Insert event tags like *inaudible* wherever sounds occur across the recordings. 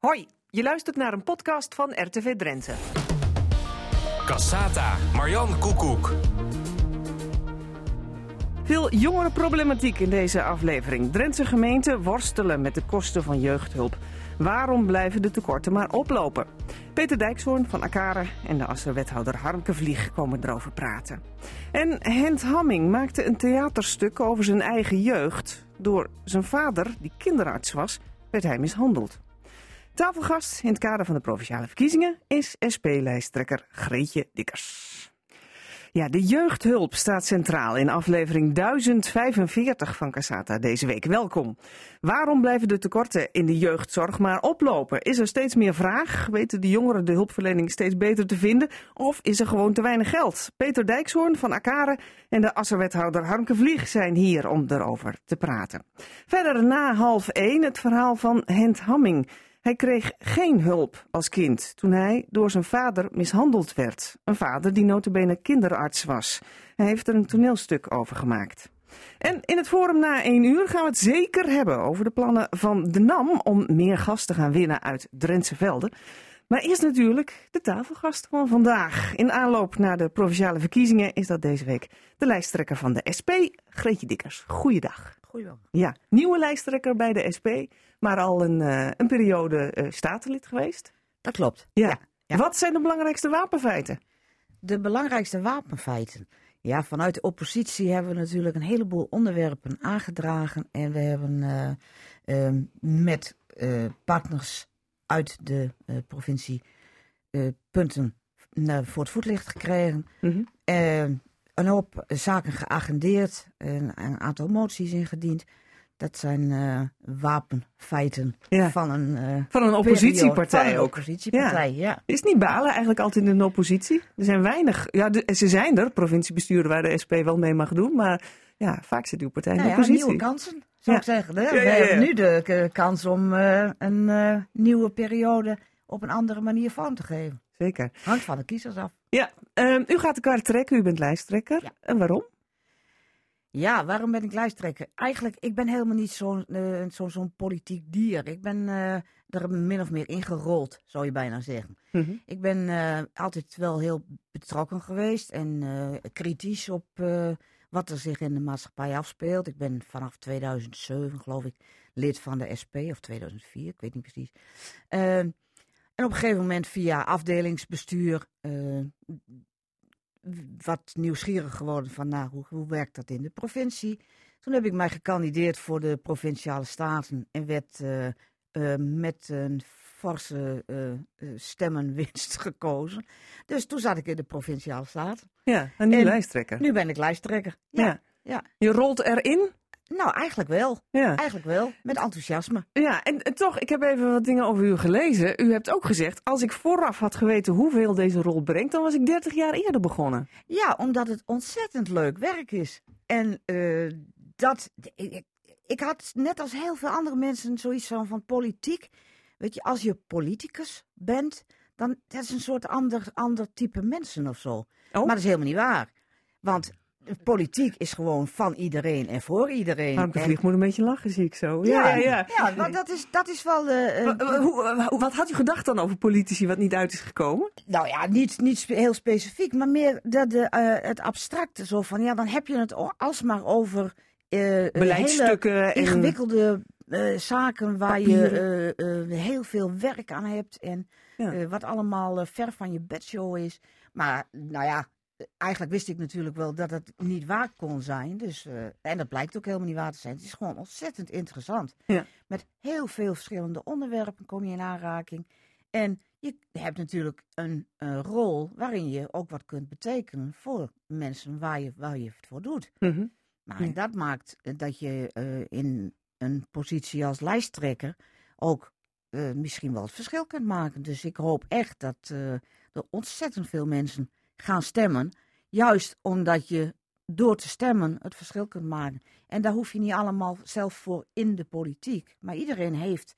Hoi, je luistert naar een podcast van RTV Drenthe. Cassata, Marjan Koekoek. Veel jongerenproblematiek in deze aflevering. Drentse gemeenten worstelen met de kosten van jeugdhulp. Waarom blijven de tekorten maar oplopen? Peter Dijkshoorn van Akare en de Asser-wethouder Harmke Vlieg komen erover praten. En Hent Hamming maakte een theaterstuk over zijn eigen jeugd. Door zijn vader, die kinderarts was, werd hij mishandeld. Tafelgast in het kader van de provinciale verkiezingen is SP-lijsttrekker Greetje Dikkers. Ja, de jeugdhulp staat centraal in aflevering 1045 van Cassata deze week. Welkom. Waarom blijven de tekorten in de jeugdzorg maar oplopen? Is er steeds meer vraag? Weten de jongeren de hulpverlening steeds beter te vinden? Of is er gewoon te weinig geld? Peter Dijkshoorn van Akare en de asserwethouder Harmke Vlieg zijn hier om erover te praten. Verder na half één het verhaal van Hent Hamming. Hij kreeg geen hulp als kind toen hij door zijn vader mishandeld werd. Een vader die notabene kinderarts was. Hij heeft er een toneelstuk over gemaakt. En in het forum na één uur gaan we het zeker hebben over de plannen van de NAM om meer gas te gaan winnen uit Drentse velden. Maar eerst natuurlijk de tafelgast van vandaag. In aanloop naar de provinciale verkiezingen is dat deze week de lijsttrekker van de SP, Greetje Dikkers. Goeiedag. Goeiedag. Ja, nieuwe lijsttrekker bij de SP, maar al een, uh, een periode uh, statenlid geweest. Dat klopt. Ja. Ja, ja. Wat zijn de belangrijkste wapenfeiten? De belangrijkste wapenfeiten. Ja, vanuit de oppositie hebben we natuurlijk een heleboel onderwerpen aangedragen. En we hebben uh, met partners uit de provincie punten voor het voetlicht gekregen. Mm -hmm. Een hoop zaken geagendeerd, een, een aantal moties ingediend. Dat zijn uh, wapenfeiten ja. van een, uh, van een oppositiepartij van een ook. oppositiepartij, ja. ja. Is niet balen eigenlijk altijd in de oppositie? Er zijn weinig. Ja, de, ze zijn er, provinciebesturen waar de SP wel mee mag doen, maar ja, vaak zit uw partij in de nou oppositie. nieuwe kansen, zou ik zeggen. Hè? We hebben nu de kans om uh, een nieuwe periode op een andere manier vorm te geven. Zeker. Hangt van de kiezers af. Ja, um, u gaat elkaar trekken, u bent lijsttrekker. Ja. En waarom? Ja, waarom ben ik lijsttrekker? Eigenlijk, ik ben helemaal niet zo'n uh, zo, zo'n politiek dier. Ik ben uh, er min of meer ingerold, zou je bijna zeggen. Mm -hmm. Ik ben uh, altijd wel heel betrokken geweest en kritisch op wat er zich in de maatschappij afspeelt. Ik ben vanaf 2007, geloof ik, lid van de SP, of 2004, ik weet niet precies. En op een gegeven moment via afdelingsbestuur wat nieuwsgierig geworden van nou, hoe, hoe werkt dat in de provincie. Toen heb ik mij gekandideerd voor de provinciale staten en werd uh, uh, met een forse uh, stemmenwinst *laughs* gekozen. Dus toen zat ik in de provinciale staten. Ja, en nu en lijsttrekker. Nu ben ik lijsttrekker. Ja, ja. ja. Je rolt erin? Nou, eigenlijk wel. Ja. Eigenlijk wel. Met enthousiasme. Ja, en, en, toch, ik heb even wat dingen over u gelezen. U hebt ook gezegd, als ik vooraf had geweten hoeveel deze rol brengt, dan was ik 30 jaar eerder begonnen. Ja, omdat het ontzettend leuk werk is. En uh, dat. Ik, ik had net als heel veel andere mensen zoiets van, van politiek. Weet je, als je politicus bent, dan dat is een soort ander, ander type mensen of zo. Oh. Maar dat is helemaal niet waar. Want politiek is gewoon van iedereen en voor iedereen. Harmke en... Vlieg moet een beetje lachen, zie ik zo. Ja, ja, ja. ja maar dat is, dat is wel... Uh, uh, wat had u gedacht dan over politici wat niet uit is gekomen? Nou ja, niet, niet heel specifiek, maar meer de, de, uh, het abstracte. Zo van, ja, dan heb je het alsmaar over... Beleidstukken. ingewikkelde zaken waar je heel veel werk aan hebt. En ja. wat allemaal ver van je bedshow is. Maar nou ja, eigenlijk wist ik natuurlijk wel dat het niet waar kon zijn. Dus, uh, en dat blijkt ook helemaal niet waar te zijn. Het is gewoon ontzettend interessant. Ja. Met heel veel verschillende onderwerpen kom je in aanraking. En je hebt natuurlijk een, een, rol waarin je ook wat kunt betekenen voor mensen waar je, waar je het voor doet. Mm -hmm. Maar ja. dat maakt dat je uh, in een positie als lijsttrekker ook uh, misschien wel het verschil kunt maken. Dus ik hoop echt dat er ontzettend veel mensen gaan stemmen. Juist omdat je door te stemmen het verschil kunt maken. En daar hoef je niet allemaal zelf voor in de politiek. Maar iedereen heeft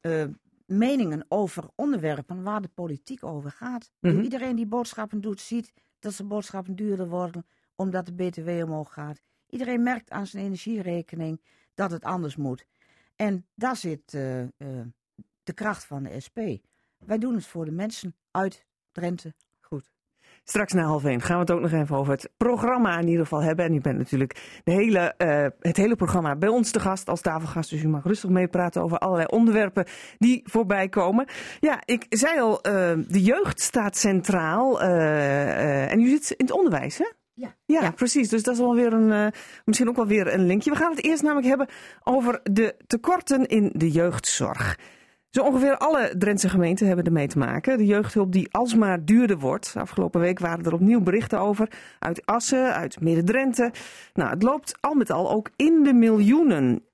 uh, meningen over onderwerpen waar de politiek over gaat. Mm -hmm. Iedereen die boodschappen doet, ziet dat zijn boodschappen duurder worden omdat de BTW omhoog gaat. Iedereen merkt aan zijn energierekening dat het anders moet. En daar zit uh, uh, de kracht van de SP. Wij doen het voor de mensen uit Drenthe. Straks na half één gaan we het ook nog even over het programma in ieder geval hebben. En u bent natuurlijk de hele, uh, het hele programma bij ons te gast als tafelgast. Dus u mag rustig meepraten over allerlei onderwerpen die voorbij komen. Ja, ik zei al, uh, de jeugd staat centraal. Uh, en u zit in het onderwijs, hè? Ja. ja. precies. Dus dat is alweer een, misschien ook wel weer een linkje. We gaan het eerst namelijk hebben over de tekorten in de jeugdzorg. Zo ongeveer alle Drentse gemeenten hebben ermee te maken. De jeugdhulp die alsmaar duurder wordt. Afgelopen week waren er opnieuw berichten over. Uit Assen, uit Midden-Drenthe. Nou, het loopt al met al ook in de miljoenen.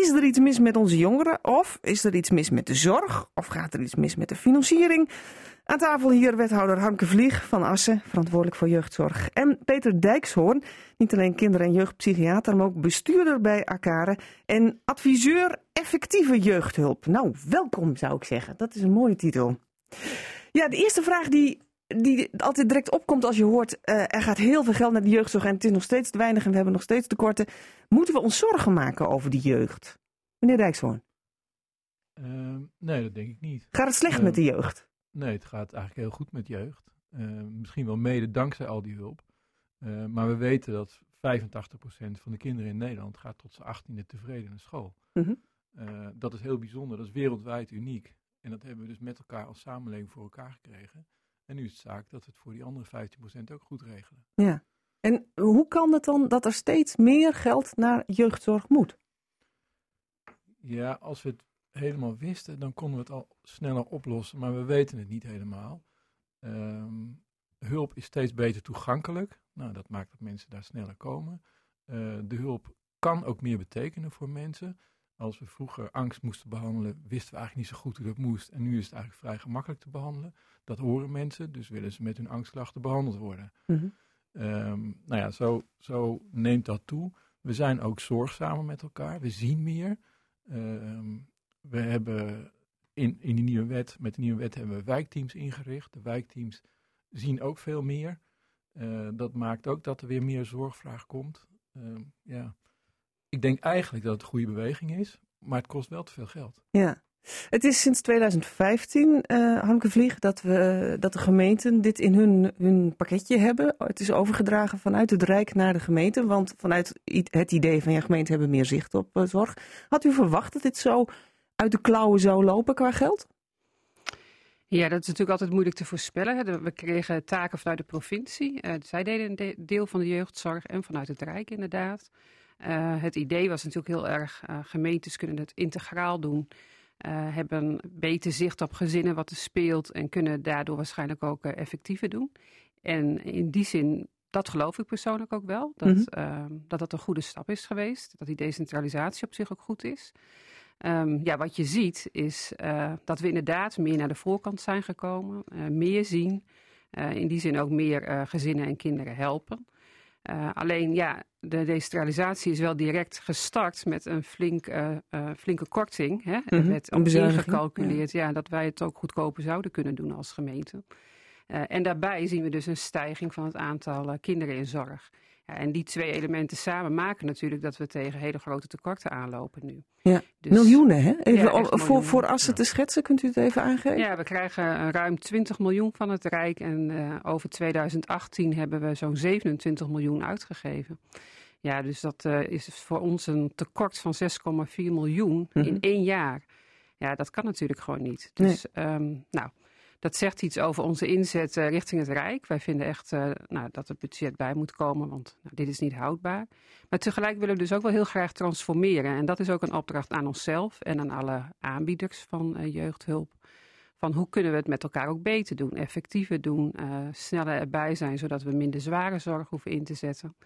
Is er iets mis met onze jongeren? Of is er iets mis met de zorg? Of gaat er iets mis met de financiering? Aan tafel hier wethouder Hanke Vlieg van Assen, verantwoordelijk voor jeugdzorg. En Peter Dijkshoorn, niet alleen kinder- en jeugdpsychiater, maar ook bestuurder bij Akare en adviseur effectieve jeugdhulp. Nou, welkom zou ik zeggen. Dat is een mooie titel. Ja, de eerste vraag die, die altijd direct opkomt als je hoort... Uh, er gaat heel veel geld naar de jeugdzorg en het is nog steeds te weinig... en we hebben nog steeds tekorten. Moeten we ons zorgen maken over die jeugd? Meneer Dijkshoorn. Uh, nee, dat denk ik niet. Gaat het slecht uh, met de jeugd? Nee, het gaat eigenlijk heel goed met jeugd. Uh, misschien wel mede dankzij al die hulp. Maar we weten dat 85% van de kinderen in Nederland gaat tot zijn 18e tevreden naar school. Mm -hmm. uh, dat is heel bijzonder, dat is wereldwijd uniek. En dat hebben we dus met elkaar als samenleving voor elkaar gekregen. En nu is het zaak dat we het voor die andere 15% ook goed regelen. Ja. En hoe kan het dan dat er steeds meer geld naar jeugdzorg moet? Ja, als we het helemaal wisten, dan konden we het al sneller oplossen, maar we weten het niet helemaal. Um, hulp is steeds beter toegankelijk. Nou, dat maakt dat mensen daar sneller komen. Uh, de hulp kan ook meer betekenen voor mensen. Als we vroeger angst moesten behandelen, wisten we eigenlijk niet zo goed hoe dat moest. En nu is het eigenlijk vrij gemakkelijk te behandelen. Dat horen mensen, dus willen ze met hun angstklachten behandeld worden. Mm -hmm. um, nou ja, zo, zo neemt dat toe. We zijn ook zorgzamer met elkaar. We zien meer. Um, we hebben in, in die nieuwe wet, met de nieuwe wet hebben we wijkteams ingericht. De wijkteams zien ook veel meer. Uh, dat maakt ook dat er weer meer zorgvraag komt. Uh, ja. Ik denk eigenlijk dat het een goede beweging is, maar het kost wel te veel geld. Ja. Het is sinds 2015, uh, Hanke Vlieg, dat, we, dat de gemeenten dit in hun, hun pakketje hebben. Het is overgedragen vanuit het Rijk naar de gemeente. Want vanuit het idee van ja, gemeenten hebben meer zicht op uh, zorg. Had u verwacht dat dit zo uit de klauwen zou lopen qua geld? Ja, dat is natuurlijk altijd moeilijk te voorspellen. We kregen taken vanuit de provincie. Uh, zij deden een deel van de jeugdzorg en vanuit het Rijk inderdaad. Uh, het idee was natuurlijk heel erg, uh, gemeentes kunnen het integraal doen. hebben beter zicht op gezinnen wat er speelt en kunnen daardoor waarschijnlijk ook effectiever doen. En in die zin, dat geloof ik persoonlijk ook wel, dat, mm -hmm. dat dat een goede stap is geweest. Dat die decentralisatie op zich ook goed is. Um, ja, wat je ziet is uh, dat we inderdaad meer naar de voorkant zijn gekomen, uh, meer zien, uh, in die zin ook meer gezinnen en kinderen helpen. Alleen ja, de decentralisatie is wel direct gestart met een flink, flinke korting. Hè? Werd ook ingecalculeerd ja. ja. dat wij het ook goedkoper zouden kunnen doen als gemeente. en daarbij zien we dus een stijging van het aantal kinderen in zorg. Ja, en die twee elementen samen maken natuurlijk dat we tegen hele grote tekorten aanlopen nu. Ja, dus, miljoenen hè? Even ja, voor, voor Assen te schetsen, kunt u het even aangeven? Ja, we krijgen ruim 20 miljoen van het Rijk en uh, over 2018 hebben we zo'n 27 miljoen uitgegeven. Ja, dus dat uh, is voor ons een tekort van 6,4 miljoen mm -hmm. in één jaar. Ja, dat kan natuurlijk gewoon niet. Dus, nee. um, nou... Dat zegt iets over onze inzet uh, richting het Rijk. Wij vinden echt uh, nou, dat het budget bij moet komen, want nou, dit is niet houdbaar. Maar tegelijk willen we dus ook wel heel graag transformeren. En dat is ook een opdracht aan onszelf en aan alle aanbieders van uh, jeugdhulp. Van hoe kunnen we het met elkaar ook beter doen, effectiever doen, sneller erbij zijn, zodat we minder zware zorg hoeven in te zetten.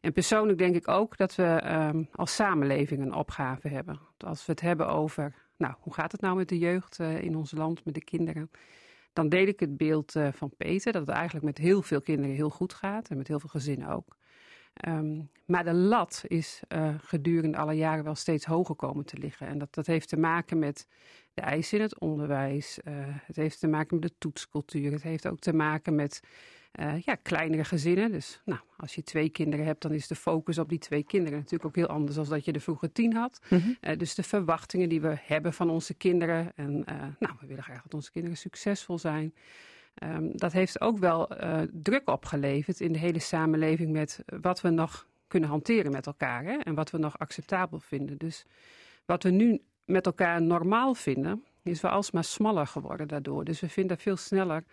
En persoonlijk denk ik ook dat we um, als samenleving een opgave hebben. Als we het hebben over, nou, hoe gaat het nou met de jeugd in ons land, met de kinderen? dan deel ik het beeld uh, van Peter, dat het eigenlijk met heel veel kinderen heel goed gaat en met heel veel gezinnen ook. Um, maar de lat is uh, gedurende alle jaren wel steeds hoger komen te liggen. En dat, dat heeft te maken met de eisen in het onderwijs. Het heeft te maken met de toetscultuur. Het heeft ook te maken met uh, ja, kleinere gezinnen. Dus nou, als je twee kinderen hebt, dan is de focus op die twee kinderen natuurlijk ook heel anders dan dat je er vroeger tien had. Mhm. Eh, dus de verwachtingen die we hebben van onze kinderen. En uh, nou, we willen graag dat onze kinderen succesvol zijn. Um, dat heeft ook wel druk opgeleverd in de hele samenleving met wat we nog kunnen hanteren met elkaar. Hè, en wat we nog acceptabel vinden. Dus wat we nu met elkaar normaal vinden, is wel alsmaar smaller geworden daardoor. Dus we vinden veel sneller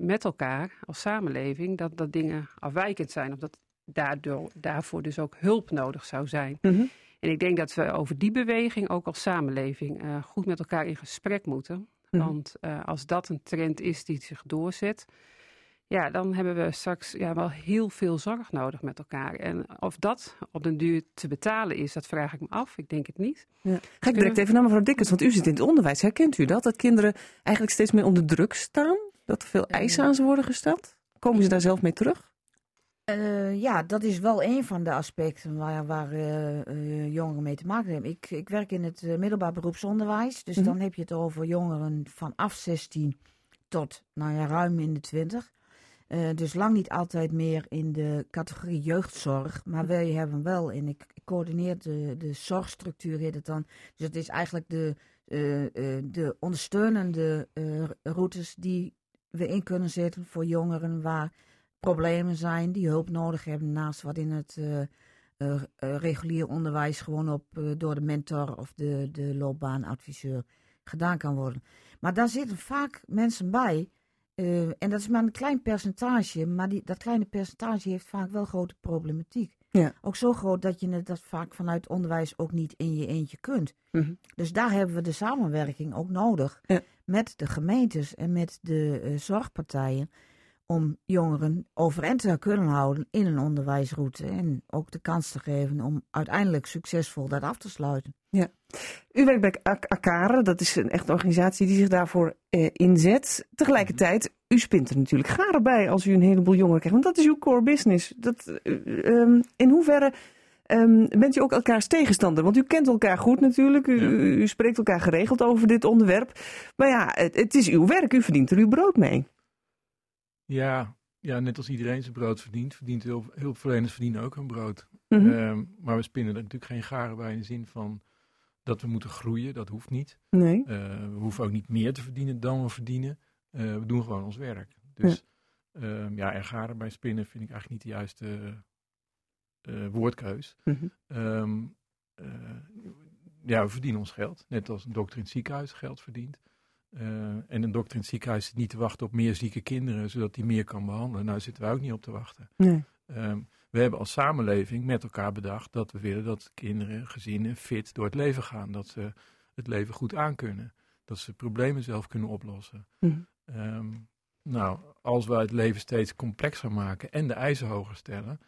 met elkaar als samenleving dat, dat dingen afwijkend zijn. Of dat daardoor, daarvoor dus ook hulp nodig zou zijn. Mhm. En ik denk dat we over die beweging ook als samenleving uh, goed met elkaar in gesprek moeten. Mhm. Want uh, als dat een trend is die zich doorzet, ja, dan hebben we straks ja, wel heel veel zorg nodig met elkaar. En of dat op den duur te betalen is, dat vraag ik me af. Ik denk het niet. Ja. Ga ik direct even naar mevrouw Dikkers, want u zit in het onderwijs. Herkent u dat? Dat kinderen eigenlijk steeds meer onder druk staan? Dat er veel eisen aan ze worden gesteld? Komen ze daar zelf mee terug? Uh, ja, dat is wel een van de aspecten waar, waar uh, uh, jongeren mee te maken hebben. Ik, ik werk in het middelbaar beroepsonderwijs. Dus mhm. dan heb je het over jongeren vanaf 16 tot nou ja, ruim in de 20. dus lang niet altijd meer in de categorie jeugdzorg. Maar wij hebben wel, en ik, ik coördineer de, de zorgstructuur, heet het dan. Dus het is eigenlijk de, de ondersteunende routes die we in kunnen zetten voor jongeren waar problemen zijn, die hulp nodig hebben, naast wat in het uh, regulier onderwijs gewoon op, door de mentor of de, de loopbaanadviseur gedaan kan worden. Maar daar zitten vaak mensen bij, en dat is maar een klein percentage, maar die, dat kleine percentage heeft vaak wel grote problematiek. Ja. Ook zo groot dat je het dat vaak vanuit onderwijs ook niet in je eentje kunt. Mhm. Dus daar hebben we de samenwerking ook nodig ja. met de gemeentes en met de zorgpartijen om jongeren overeind te kunnen houden in een onderwijsroute. En ook de kans te geven om uiteindelijk succesvol dat af te sluiten. Ja. U werkt bij Akare, dat is een echte organisatie die zich daarvoor eh, inzet. Tegelijkertijd, u spint er natuurlijk garen bij als u een heleboel jongeren krijgt. Want dat is uw core business. Dat, um, in hoeverre um, bent u ook elkaars tegenstander? Want u kent elkaar goed natuurlijk. U, u spreekt elkaar geregeld over dit onderwerp. Maar ja, het, het is uw werk. U verdient er uw brood mee. Ja, ja, net als iedereen zijn brood verdient, verdient heel, hulpverleners verdienen ook hun brood. Mhm. Ehm, maar we spinnen er natuurlijk geen garen bij in de zin van dat we moeten groeien. Dat hoeft niet. Nee. Uh, we hoeven ook niet meer te verdienen dan we verdienen. Uh, we doen gewoon ons werk. Dus ja, um, ja er garen bij spinnen vind ik eigenlijk niet de juiste uh, woordkeus. Mm -hmm. ja, we verdienen ons geld. Net als een dokter in het ziekenhuis geld verdient. Uh, en een dokter in het ziekenhuis zit niet te wachten op meer zieke kinderen, zodat hij meer kan behandelen. Nou zitten wij ook niet op te wachten. Nee. Um, we hebben als samenleving met elkaar bedacht dat we willen dat kinderen, gezinnen fit door het leven gaan. Dat ze het leven goed aankunnen. Dat ze problemen zelf kunnen oplossen. Mm. Um, nou, als wij het leven steeds complexer maken en de eisen hoger stellen,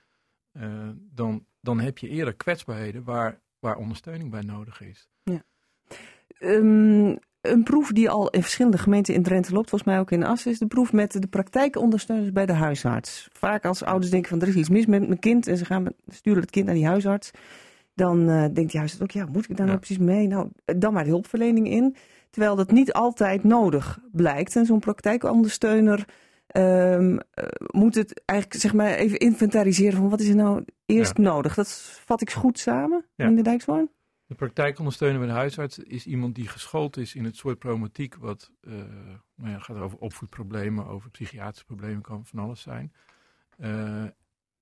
uh, dan, dan heb je eerder kwetsbaarheden waar, waar ondersteuning bij nodig is. Ja. Um, een proef die al in verschillende gemeenten in Drenthe loopt, volgens mij ook in Assen, is de proef met de praktijkondersteuners bij de huisarts. Vaak als ouders denken van er is iets mis met mijn kind en ze gaan sturen het kind naar die huisarts, dan uh, denkt die huisarts ook, ja, moet ik daar nou precies mee? Nou, dan maar de hulpverlening in. Terwijl dat niet altijd nodig blijkt. En zo'n praktijkondersteuner um, moet het eigenlijk zeg maar even inventariseren van wat is er nou eerst nodig. Dat vat ik goed samen, in de Dijkshoorn. De praktijkondersteuner bij de huisarts is iemand die geschoold is in het soort problematiek wat uh, nou ja, gaat over opvoedproblemen, over psychiatrische problemen, kan van alles zijn. Uh,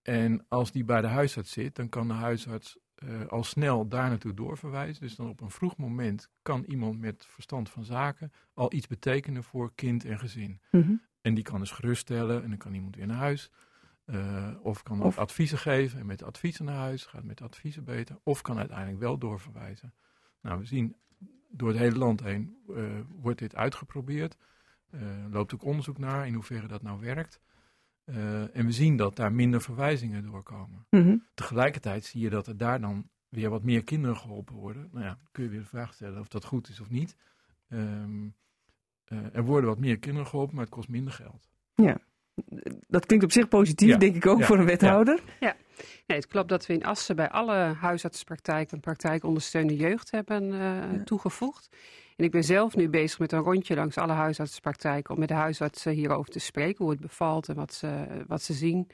en als die bij de huisarts zit, dan kan de huisarts uh, al snel daar naartoe doorverwijzen. Dus dan op een vroeg moment kan iemand met verstand van zaken al iets betekenen voor kind en gezin. Mm -hmm. En die kan dus geruststellen en dan kan iemand weer naar huis. Uh, of kan of... adviezen geven en met adviezen naar huis, gaat met adviezen beter. Of kan uiteindelijk wel doorverwijzen. Nou, we zien door het hele land heen uh, wordt dit uitgeprobeerd. Uh, loopt ook onderzoek naar in hoeverre dat nou werkt. en we zien dat daar minder verwijzingen doorkomen. Mm Tegelijkertijd zie je dat er daar dan weer wat meer kinderen geholpen worden. Nou ja, kun je weer de vraag stellen of dat goed is of niet. Um, er worden wat meer kinderen geholpen, maar het kost minder geld. Ja dat klinkt op zich positief, denk ik ook, voor een wethouder. Ja. Nee, het klopt dat we in Assen bij alle huisartsenpraktijken een praktijkondersteunde jeugd hebben uh, toegevoegd. En ik ben zelf nu bezig met een rondje langs alle huisartsenpraktijken om met de huisartsen hierover te spreken, hoe het bevalt en wat ze, wat ze zien.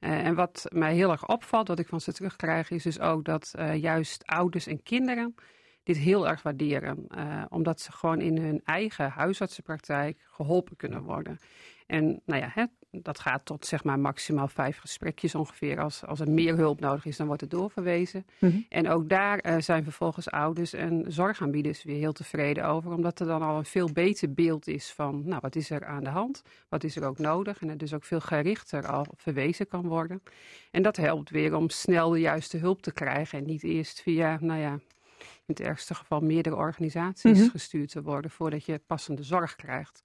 Uh, en wat mij heel erg opvalt, wat ik van ze terugkrijg, is dus ook dat uh, juist ouders en kinderen dit heel erg waarderen. Uh, omdat ze gewoon in hun eigen huisartsenpraktijk geholpen kunnen worden. En nou ja, hè, dat gaat tot zeg maar maximaal vijf gesprekjes ongeveer. Als, als er meer hulp nodig is, dan wordt het doorverwezen. Mm -hmm. En ook daar uh, zijn vervolgens ouders en zorgaanbieders weer heel tevreden over. Omdat er dan al een veel beter beeld is van, nou, wat is er aan de hand? Wat is er ook nodig? En er dus ook veel gerichter al verwezen kan worden. En dat helpt weer om snel de juiste hulp te krijgen. En niet eerst via, nou ja, in het ergste geval meerdere organisaties mm -hmm. gestuurd te worden voordat je passende zorg krijgt.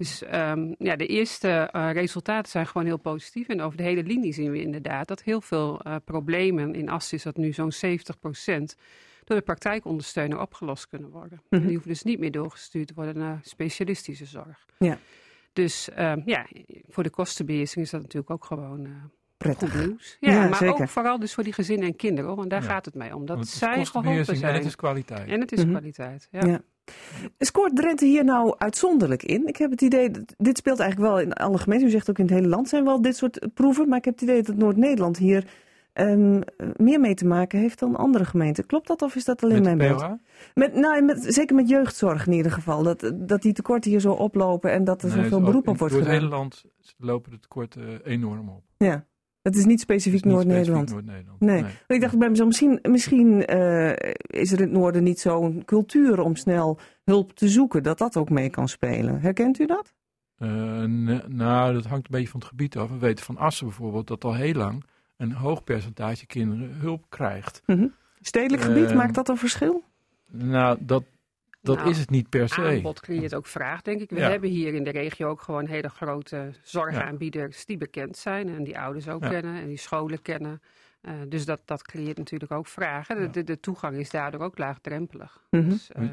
Dus um, ja, de eerste uh, resultaten zijn gewoon heel positief. En over de hele linie zien we inderdaad dat heel veel uh, problemen, in Assen is dat nu zo'n 70% door de praktijkondersteuner opgelost kunnen worden. Mm -hmm. Die hoeven dus niet meer doorgestuurd te worden naar specialistische zorg. Ja. Dus um, ja, voor de kostenbeheersing is dat natuurlijk ook gewoon... Uh, Prettig. Goed nieuws. Ja, ja maar zeker. ook vooral dus voor die gezinnen en kinderen, want daar ja. gaat het mee om. Dat zij geholpen zijn. En het is kwaliteit. En het is mm -hmm. kwaliteit, ja. ja. Scoort Drenthe hier nou uitzonderlijk in? Ik heb het idee, dit speelt eigenlijk wel in alle gemeenten. U zegt ook in het hele land zijn wel dit soort proeven. Maar ik heb het idee dat Noord-Nederland hier um, meer mee te maken heeft dan andere gemeenten. Klopt dat of is dat alleen met mijn beeld? Met, nou, met, zeker met jeugdzorg in ieder geval. Dat, dat die tekorten hier zo oplopen en dat er nee, zoveel beroep op wordt gedaan. gedaan. Door het hele land lopen de tekorten enorm op. Ja. Het is niet specifiek Noord-Nederland. Noord nee. nee. Ik dacht bij mezelf, misschien, misschien uh, is er in het noorden niet zo'n cultuur om snel hulp te zoeken, dat dat ook mee kan spelen. Herkent u dat? Uh, nou, dat hangt een beetje van het gebied af. We weten van Assen bijvoorbeeld dat al heel lang een hoog percentage kinderen hulp krijgt. Mm -hmm. Stedelijk gebied, uh, maakt dat een verschil? Nou, dat, dat nou, is het niet per se. Aanbod creëert ook vraag, denk ik. We ja. hebben hier in de regio ook gewoon hele grote zorgaanbieders ja. die bekend zijn en die ouders ook ja. kennen en die scholen kennen. Uh, dus dat, dat creëert natuurlijk ook vragen. De, de, de toegang is daardoor ook laagdrempelig. Mm -hmm. dus, uh,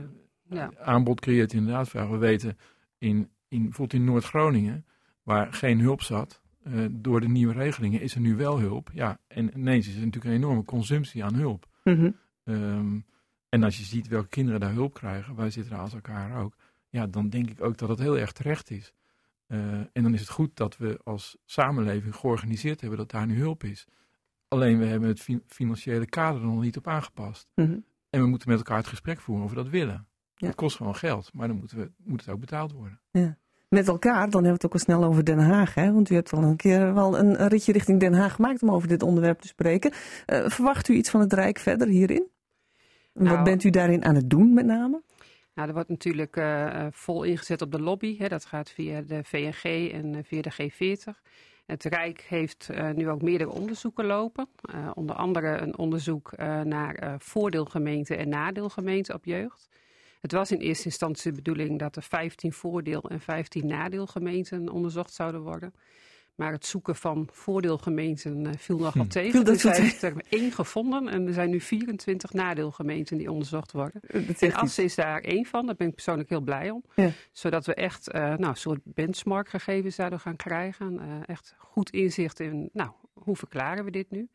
ja. Aanbod creëert inderdaad vragen. We weten in, in, bijvoorbeeld in Noord-Groningen, waar geen hulp zat, uh, door de nieuwe regelingen is er nu wel hulp. Ja, en ineens is er natuurlijk een enorme consumptie aan hulp. Mm -hmm. um, en als je ziet welke kinderen daar hulp krijgen, wij zitten er als elkaar ook, ja, dan denk ik ook dat het heel erg terecht is. Uh, en dan is het goed dat we als samenleving georganiseerd hebben dat daar nu hulp is. Alleen we hebben het fi financiële kader er nog niet op aangepast. Mm -hmm. En we moeten met elkaar het gesprek voeren of we dat willen. Ja. Het kost gewoon geld, maar dan moeten we, moet het ook betaald worden. Ja. Met elkaar, dan hebben we het ook al snel over Den Haag. Hè? Want u hebt al een keer wel een, een ritje richting Den Haag gemaakt om over dit onderwerp te spreken. Uh, verwacht u iets van het Rijk verder hierin? Nou, Wat bent u daarin aan het doen met name? Nou, er wordt natuurlijk uh, vol ingezet op de lobby. Hè. Dat gaat via de VNG en uh, via de G40. Het Rijk heeft uh, nu ook meerdere onderzoeken lopen. onder andere een onderzoek naar voordeelgemeenten en nadeelgemeenten op jeugd. Het was in eerste instantie de bedoeling dat er 15 voordeel- en 15 nadeelgemeenten onderzocht zouden worden. Maar het zoeken van voordeelgemeenten uh, viel nogal hm. tegen. Dus hij heeft er één gevonden en er zijn nu 24 nadeelgemeenten die onderzocht worden. En Assen is daar één van, daar ben ik persoonlijk heel blij om. Ja. Zodat we echt uh, nou, een soort benchmarkgegevens daardoor gaan krijgen. Uh, echt goed inzicht in, nou, hoe verklaren we dit nu?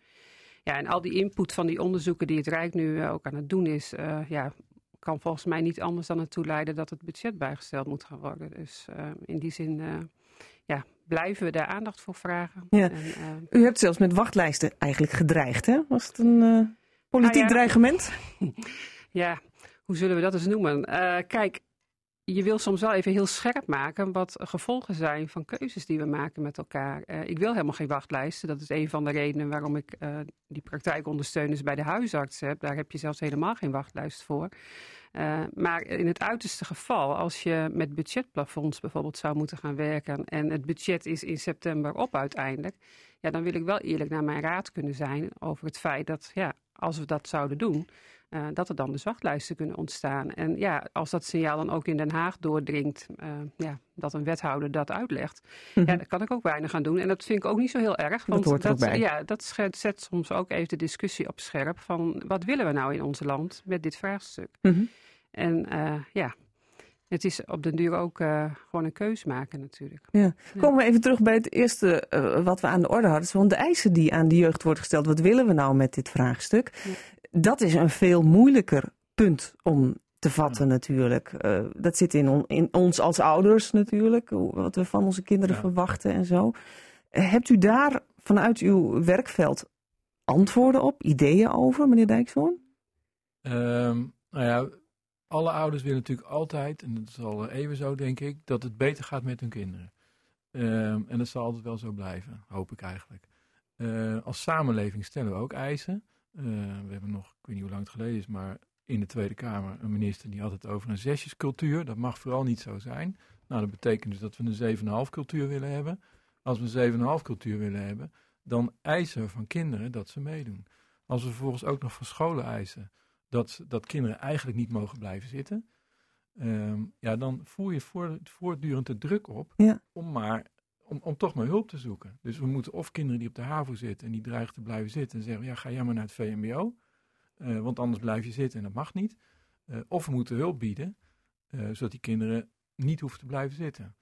Ja, en al die input van die onderzoeken die het Rijk nu ook aan het doen is, ja, kan volgens mij niet anders dan ertoe leiden dat het budget bijgesteld moet gaan worden. Dus in die zin ja, blijven we daar aandacht voor vragen. Ja. En, uh, U hebt zelfs met wachtlijsten eigenlijk gedreigd, hè? Was het een uh, politiek nou ja, dreigement? *laughs* ja, hoe zullen we dat eens noemen? Uh, kijk, je wil soms wel even heel scherp maken wat gevolgen zijn van keuzes die we maken met elkaar. Uh, ik wil helemaal geen wachtlijsten. Dat is een van de redenen waarom ik uh, die praktijkondersteuners bij de huisarts heb. Daar heb je zelfs helemaal geen wachtlijst voor. Uh, maar in het uiterste geval, als je met budgetplafonds bijvoorbeeld zou moeten gaan werken en het budget is in september op uiteindelijk, ja, dan wil ik wel eerlijk naar mijn raad kunnen zijn over het feit dat, ja, als we dat zouden doen, uh, dat er dan dus wachtlijsten kunnen ontstaan. En ja, als dat signaal dan ook in Den Haag doordringt, uh, ja, dat een wethouder dat uitlegt, mm -hmm. ja, dan kan ik ook weinig aan doen. En dat vind ik ook niet zo heel erg. Want dat hoort dat, bij. Ja, dat zet soms ook even de discussie op scherp van wat willen we nou in ons land met dit vraagstuk. Mm -hmm. En uh, ja, het is op den duur ook uh, gewoon een keus maken natuurlijk. Ja. Komen we even terug bij het eerste uh, wat we aan de orde hadden. Want de eisen die aan de jeugd worden gesteld, wat willen we nou met dit vraagstuk? Ja. Dat is een veel moeilijker punt om te vatten natuurlijk. Uh, dat zit in, in, ons als ouders natuurlijk, wat we van onze kinderen verwachten en zo. Hebt u daar vanuit uw werkveld antwoorden op, ideeën over, meneer Dijkshoorn? Um, nou ja, alle ouders willen natuurlijk altijd, en dat is al even zo denk ik, dat het beter gaat met hun kinderen. Um, en dat zal altijd wel zo blijven, hoop ik eigenlijk. Uh, als samenleving stellen we ook eisen. Uh, we hebben nog, ik weet niet hoe lang het geleden is, maar in de Tweede Kamer een minister die had het over een zesjescultuur. Dat mag vooral niet zo zijn. Nou, dat betekent dus dat we een 7,5 cultuur willen hebben. Als we een 7,5 cultuur willen hebben, dan eisen we van kinderen dat ze meedoen. Als we vervolgens ook nog van scholen eisen dat, dat kinderen eigenlijk niet mogen blijven zitten, um, ja, dan voer je voort, voortdurend de druk op ja. om maar om, om toch maar hulp te zoeken. Dus we moeten of kinderen die op de HAVO zitten en die dreigen te blijven zitten en zeggen, ja, ga jij maar naar het VMBO, uh, want anders blijf je zitten en dat mag niet. Uh, of we moeten hulp bieden, uh, zodat die kinderen niet hoeven te blijven zitten.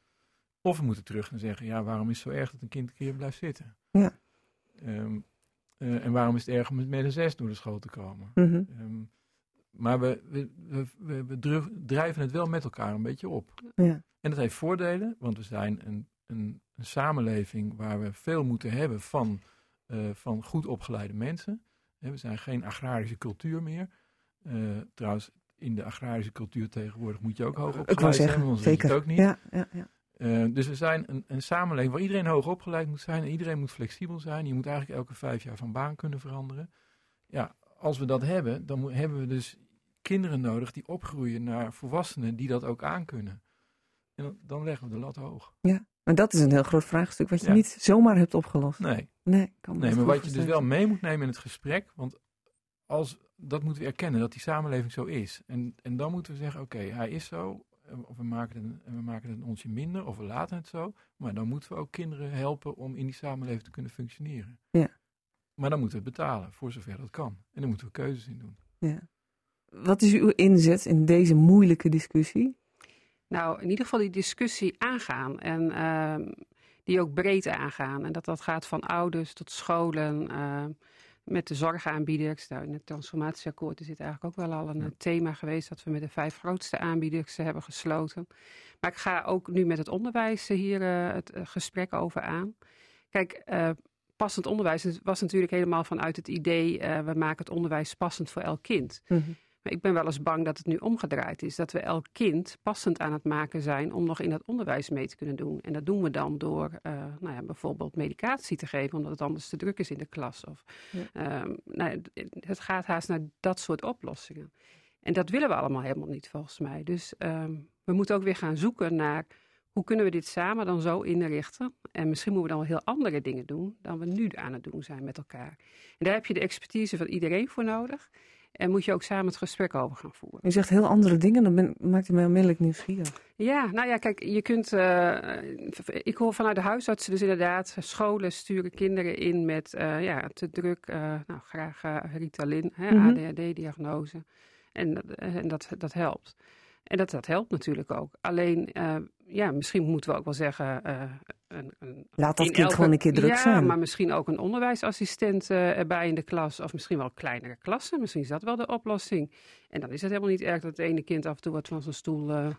Of we moeten terug en zeggen, ja, waarom is het zo erg dat een kind een keer blijft zitten? Ja. Um, en waarom is het erg om met zes door de school te komen? Mm -hmm. um, maar we, we, we, we, drijven het wel met elkaar een beetje op. Ja. En dat heeft voordelen, want we zijn een, een, een samenleving waar we veel moeten hebben van, uh, van goed opgeleide mensen. We zijn geen agrarische cultuur meer. Uh, trouwens, in de agrarische cultuur tegenwoordig moet je ook hoog opgeleid zijn, zijn, anders zeker. het ook niet. Ja, ja, ja. Uh, dus we zijn een, een, samenleving waar iedereen hoog opgeleid moet zijn. En iedereen moet flexibel zijn. Je moet eigenlijk elke vijf jaar van baan kunnen veranderen. Ja, als we dat hebben, dan hebben we dus kinderen nodig die opgroeien naar volwassenen die dat ook aankunnen. En dan, dan leggen we de lat hoog. Ja, maar dat is een heel groot vraagstuk wat je ja. niet zomaar hebt opgelost. Nee. Nee, kan nee maar wat je dus wel mee moet nemen in het gesprek, want als, dat moeten we erkennen, dat die samenleving zo is. En, en dan moeten we zeggen, oké, okay, hij is zo, of we maken, het, we maken het een onsje minder, of we laten het zo. Maar dan moeten we ook kinderen helpen om in die samenleving te kunnen functioneren. Ja. Maar dan moeten we het betalen, voor zover dat kan. En dan moeten we keuzes in doen. Ja. Wat is uw inzet in deze moeilijke discussie? Nou, in ieder geval die discussie aangaan en uh, die ook breed aangaan. En dat dat gaat van ouders tot scholen, uh, met de zorgaanbieders. Nou, in het transformatieakkoord is dit eigenlijk ook wel al een ja. thema geweest dat we met de vijf grootste aanbieders hebben gesloten. Maar ik ga ook nu met het onderwijs hier uh, het gesprek over aan. Kijk, passend onderwijs was natuurlijk helemaal vanuit het idee, we maken het onderwijs passend voor elk kind. Mm -hmm. Maar ik ben wel eens bang dat het nu omgedraaid is. Dat we elk kind passend aan het maken zijn om nog in dat onderwijs mee te kunnen doen. En dat doen we dan door uh, nou ja, bijvoorbeeld medicatie te geven, omdat het anders te druk is in de klas. Of, ja. um, nou, het gaat haast naar dat soort oplossingen. En dat willen we allemaal helemaal niet, volgens mij. Dus um, we moeten ook weer gaan zoeken naar hoe kunnen we dit samen dan zo inrichten? En misschien moeten we dan wel heel andere dingen doen dan we nu aan het doen zijn met elkaar. En daar heb je de expertise van iedereen voor nodig. En moet je ook samen het gesprek over gaan voeren. Je zegt heel andere dingen, dan ben, maakt u mij onmiddellijk nieuwsgierig. Ja, nou ja, kijk, je kunt. Uh, ik hoor vanuit de huisartsen dus inderdaad. Scholen sturen kinderen in met uh, ja, te druk. Uh, nou, graag Ritalin, hè, Mhm. ADHD-diagnose. En, en dat, dat helpt. En dat, dat helpt natuurlijk ook. Alleen, eh, ja, misschien moeten we ook wel zeggen. eh, een, een, Laat dat in kind elke- gewoon een keer druk ja, zijn. maar misschien ook een onderwijsassistent eh, erbij in de klas. Of misschien wel kleinere klassen. Misschien is dat wel de oplossing. En dan is het helemaal niet erg dat het ene kind af en toe wat van zijn stoel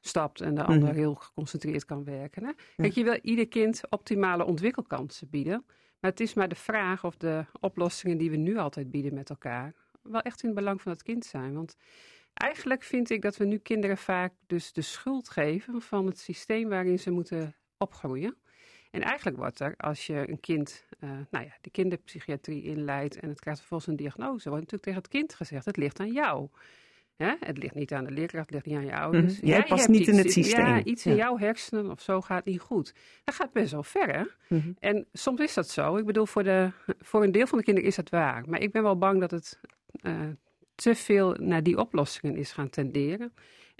stapt. En de ander Mhm. heel geconcentreerd kan werken. Hè? Kijk, je wil ieder kind optimale ontwikkelkansen bieden. Maar het is maar de vraag of de oplossingen die we nu altijd bieden met elkaar. wel echt in het belang van het kind zijn. Want eigenlijk vind ik dat we nu kinderen vaak dus de schuld geven van het systeem waarin ze moeten opgroeien. En eigenlijk wordt er, als je een kind, eh, nou ja, de kinderpsychiatrie inleidt en het krijgt vervolgens een diagnose, wordt natuurlijk tegen het kind gezegd, het ligt aan jou. Hè? Het ligt niet aan de leerkracht, het ligt niet aan je ouders. Mhm. Jij Jij past niet in het systeem. Ja, iets in jouw hersenen of zo gaat niet goed. Dat gaat best wel ver, hè? Mhm. En soms is dat zo. Ik bedoel, voor, de, voor een deel van de kinderen is dat waar. Maar ik ben wel bang dat het eh, te veel naar die oplossingen is gaan tenderen.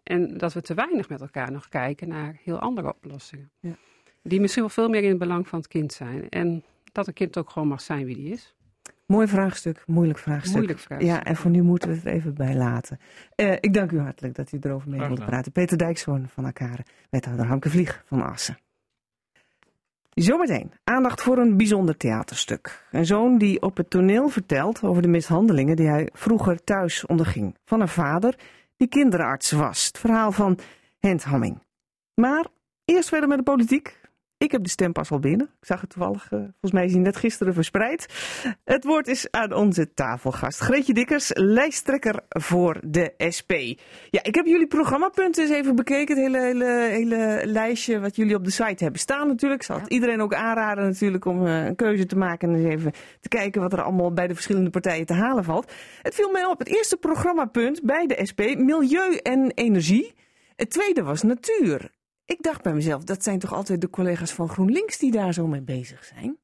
En dat we te weinig met elkaar nog kijken naar heel andere oplossingen. Ja. Die misschien wel veel meer in het belang van het kind zijn. En dat een kind ook gewoon mag zijn wie die is. Mooi vraagstuk, moeilijk vraagstuk. Moeilijk vraagstuk. Ja, en voor nu moeten we het even bij laten. Eh, ik dank u hartelijk dat u erover mee wilde praten. Peter Dijkshoorn van Akare, wethouder Hamke Vlieg van Assen. Zometeen aandacht voor een bijzonder theaterstuk. Een zoon die op het toneel vertelt over de mishandelingen die hij vroeger thuis onderging. Van een vader die kinderarts was. Het verhaal van Hent Hamming. Maar eerst verder met de politiek. Ik heb de stempas al binnen. Ik zag het toevallig, uh, volgens mij is hij net gisteren verspreid. Het woord is aan onze tafelgast. Greetje Dikkers, lijsttrekker voor de SP. Ja, ik heb jullie programmapunten eens even bekeken. Het hele, hele, hele lijstje wat jullie op de site hebben staan natuurlijk. Ik zal het iedereen ook aanraden natuurlijk om uh, een keuze te maken. En eens even te kijken wat er allemaal bij de verschillende partijen te halen valt. Het viel mij op. Het eerste programmapunt bij de SP, milieu en energie. Het tweede was natuur. Ik dacht bij mezelf, dat zijn toch altijd de collega's van GroenLinks die daar zo mee bezig zijn?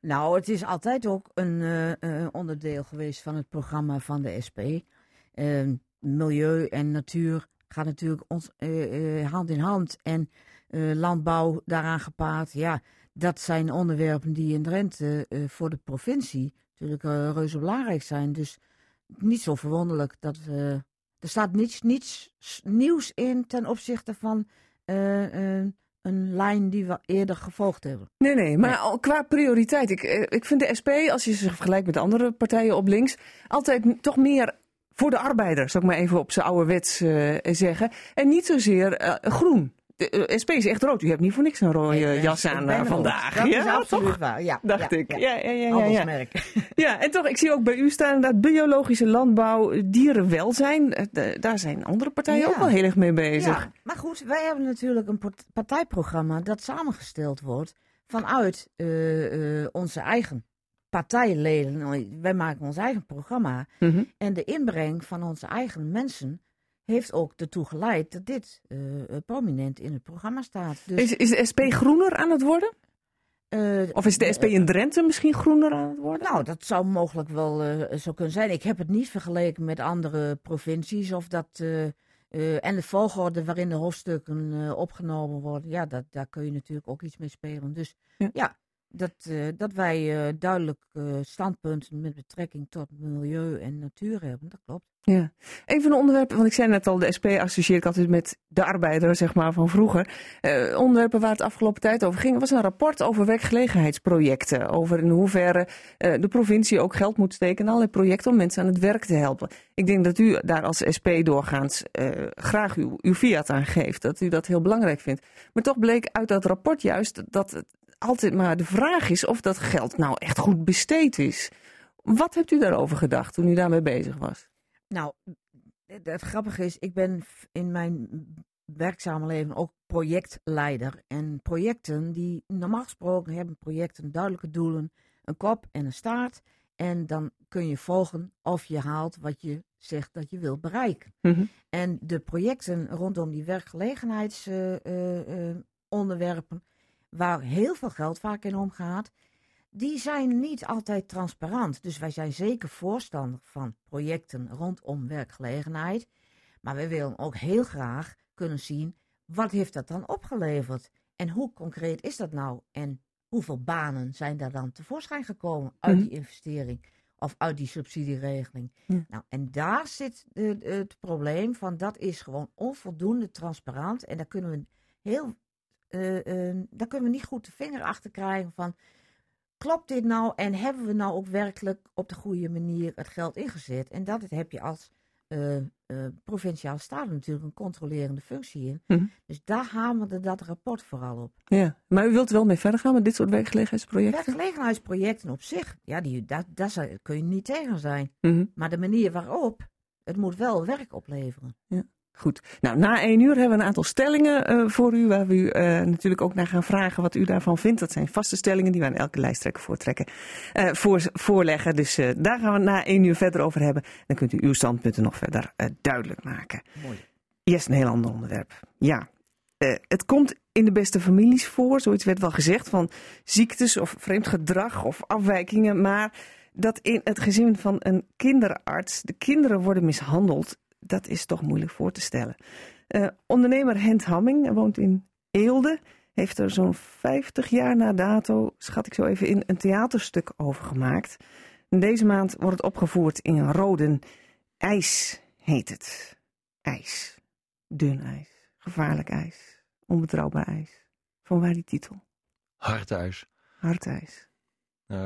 Nou, het is altijd ook een uh, onderdeel geweest van het programma van de SP. Uh, milieu en natuur gaat natuurlijk ons, uh, hand in hand. En landbouw daaraan gepaard. Ja, dat zijn onderwerpen die in Drenthe voor de provincie natuurlijk reuze belangrijk zijn. Dus niet zo verwonderlijk dat we. Er staat niets, niets nieuws in ten opzichte van een lijn die we eerder gevolgd hebben. Nee, nee, maar nee. qua prioriteit. Ik, eh, ik vind de SP, als je ze vergelijkt met andere partijen op links, altijd toch meer voor de arbeider, zou ik maar even op zijn ouderwets uh, zeggen. En niet zozeer uh, groen. De SP is echt rood. U hebt niet voor niks een rode nee, jas aan uh, vandaag. Dat ja, is absoluut toch? waar. Ja, Dacht ja, ik. Ja, ja, ja, ja. ja, en toch, ik zie ook bij u staan dat biologische landbouw, dierenwelzijn. Daar zijn andere partijen ook wel heel erg mee bezig. Ja, maar goed, wij hebben natuurlijk een partijprogramma dat samengesteld wordt vanuit uh, uh, onze eigen partijleden. Wij maken ons eigen programma. Mhm. Mm -hmm. En de inbreng van onze eigen mensen heeft ook ertoe geleid dat dit uh, prominent in het programma staat. Dus, is, is de SP groener aan het worden? Uh, of is de SP in Drenthe misschien groener aan het worden? Nou, dat zou mogelijk wel uh, zo kunnen zijn. Ik heb het niet vergeleken met andere provincies of dat. en de volgorde waarin de hoofdstukken opgenomen worden, ja, dat, daar kun je natuurlijk ook iets mee spelen. Dus ja, ja dat, uh, dat wij uh, duidelijk uh, standpunten met betrekking tot milieu en natuur hebben. Dat klopt. Ja, een van de onderwerpen, want ik zei net al, de SP associeer ik altijd met de arbeider, zeg maar, van vroeger. onderwerpen waar het afgelopen tijd over ging, was een rapport over werkgelegenheidsprojecten. Over in hoeverre de provincie ook geld moet steken in allerlei projecten om mensen aan het werk te helpen. Ik denk dat u daar als SP doorgaans graag uw, uw fiat aan geeft, dat u dat heel belangrijk vindt. Maar toch bleek uit dat rapport juist dat het altijd maar de vraag is of dat geld nou echt goed besteed is. Wat hebt u daarover gedacht toen u daarmee bezig was? Nou, het grappige is, ik ben in mijn werkzame leven ook projectleider. En projecten, die normaal gesproken hebben projecten duidelijke doelen, een kop en een staart. En dan kun je volgen of je haalt wat je zegt dat je wilt bereiken. Mm -hmm. En de projecten rondom die werkgelegenheidsonderwerpen, uh, uh, waar heel veel geld vaak in omgaat, die zijn niet altijd transparant. Dus wij zijn zeker voorstander van projecten rondom werkgelegenheid. Maar we willen ook heel graag kunnen zien, wat heeft dat dan opgeleverd? En hoe concreet is dat nou? En hoeveel banen zijn daar dan tevoorschijn gekomen uit die investering? Of uit die subsidieregeling. Ja. Nou, en daar zit de, de, het probleem van, dat is gewoon onvoldoende transparant. En daar kunnen we heel uh, uh, daar kunnen we niet goed de vinger achter krijgen van, klopt dit nou en hebben we nou ook werkelijk op de goede manier het geld ingezet? En dat heb je als uh, provinciale staten natuurlijk een controlerende functie in. Mhm. Dus daar hamerde dat rapport vooral op. Ja, maar u wilt wel mee verder gaan met dit soort werkgelegenheidsprojecten? Werkgelegenheidsprojecten op zich, ja, die, daar, daar kun je niet tegen zijn. Mhm. Maar de manier waarop, het moet wel werk opleveren. Ja. Goed. Nou, na één uur hebben we een aantal stellingen uh, voor u, waar we u uh, natuurlijk ook naar gaan vragen wat u daarvan vindt. Dat zijn vaste stellingen die we aan elke lijsttrekker voortrekken, uh, voor, voorleggen. Dus daar gaan we na één uur verder over hebben. Dan kunt u uw standpunten nog verder duidelijk maken. Mooi. Eerst een heel ander onderwerp. Ja, het komt in de beste families voor, zoiets werd wel gezegd, van ziektes of vreemd gedrag of afwijkingen. Maar dat in het gezin van een kinderarts de kinderen worden mishandeld dat is toch moeilijk voor te stellen. Uh, ondernemer Hent Hamming woont in Eelde. Heeft er zo'n 50 jaar na dato, schat ik zo even in, een theaterstuk over gemaakt. En deze maand wordt het opgevoerd in Roden. IJs heet het. IJs. Dun ijs. Gevaarlijk ijs. Onbetrouwbaar ijs. Van waar die titel? Hardijs. Hardijs. Uh,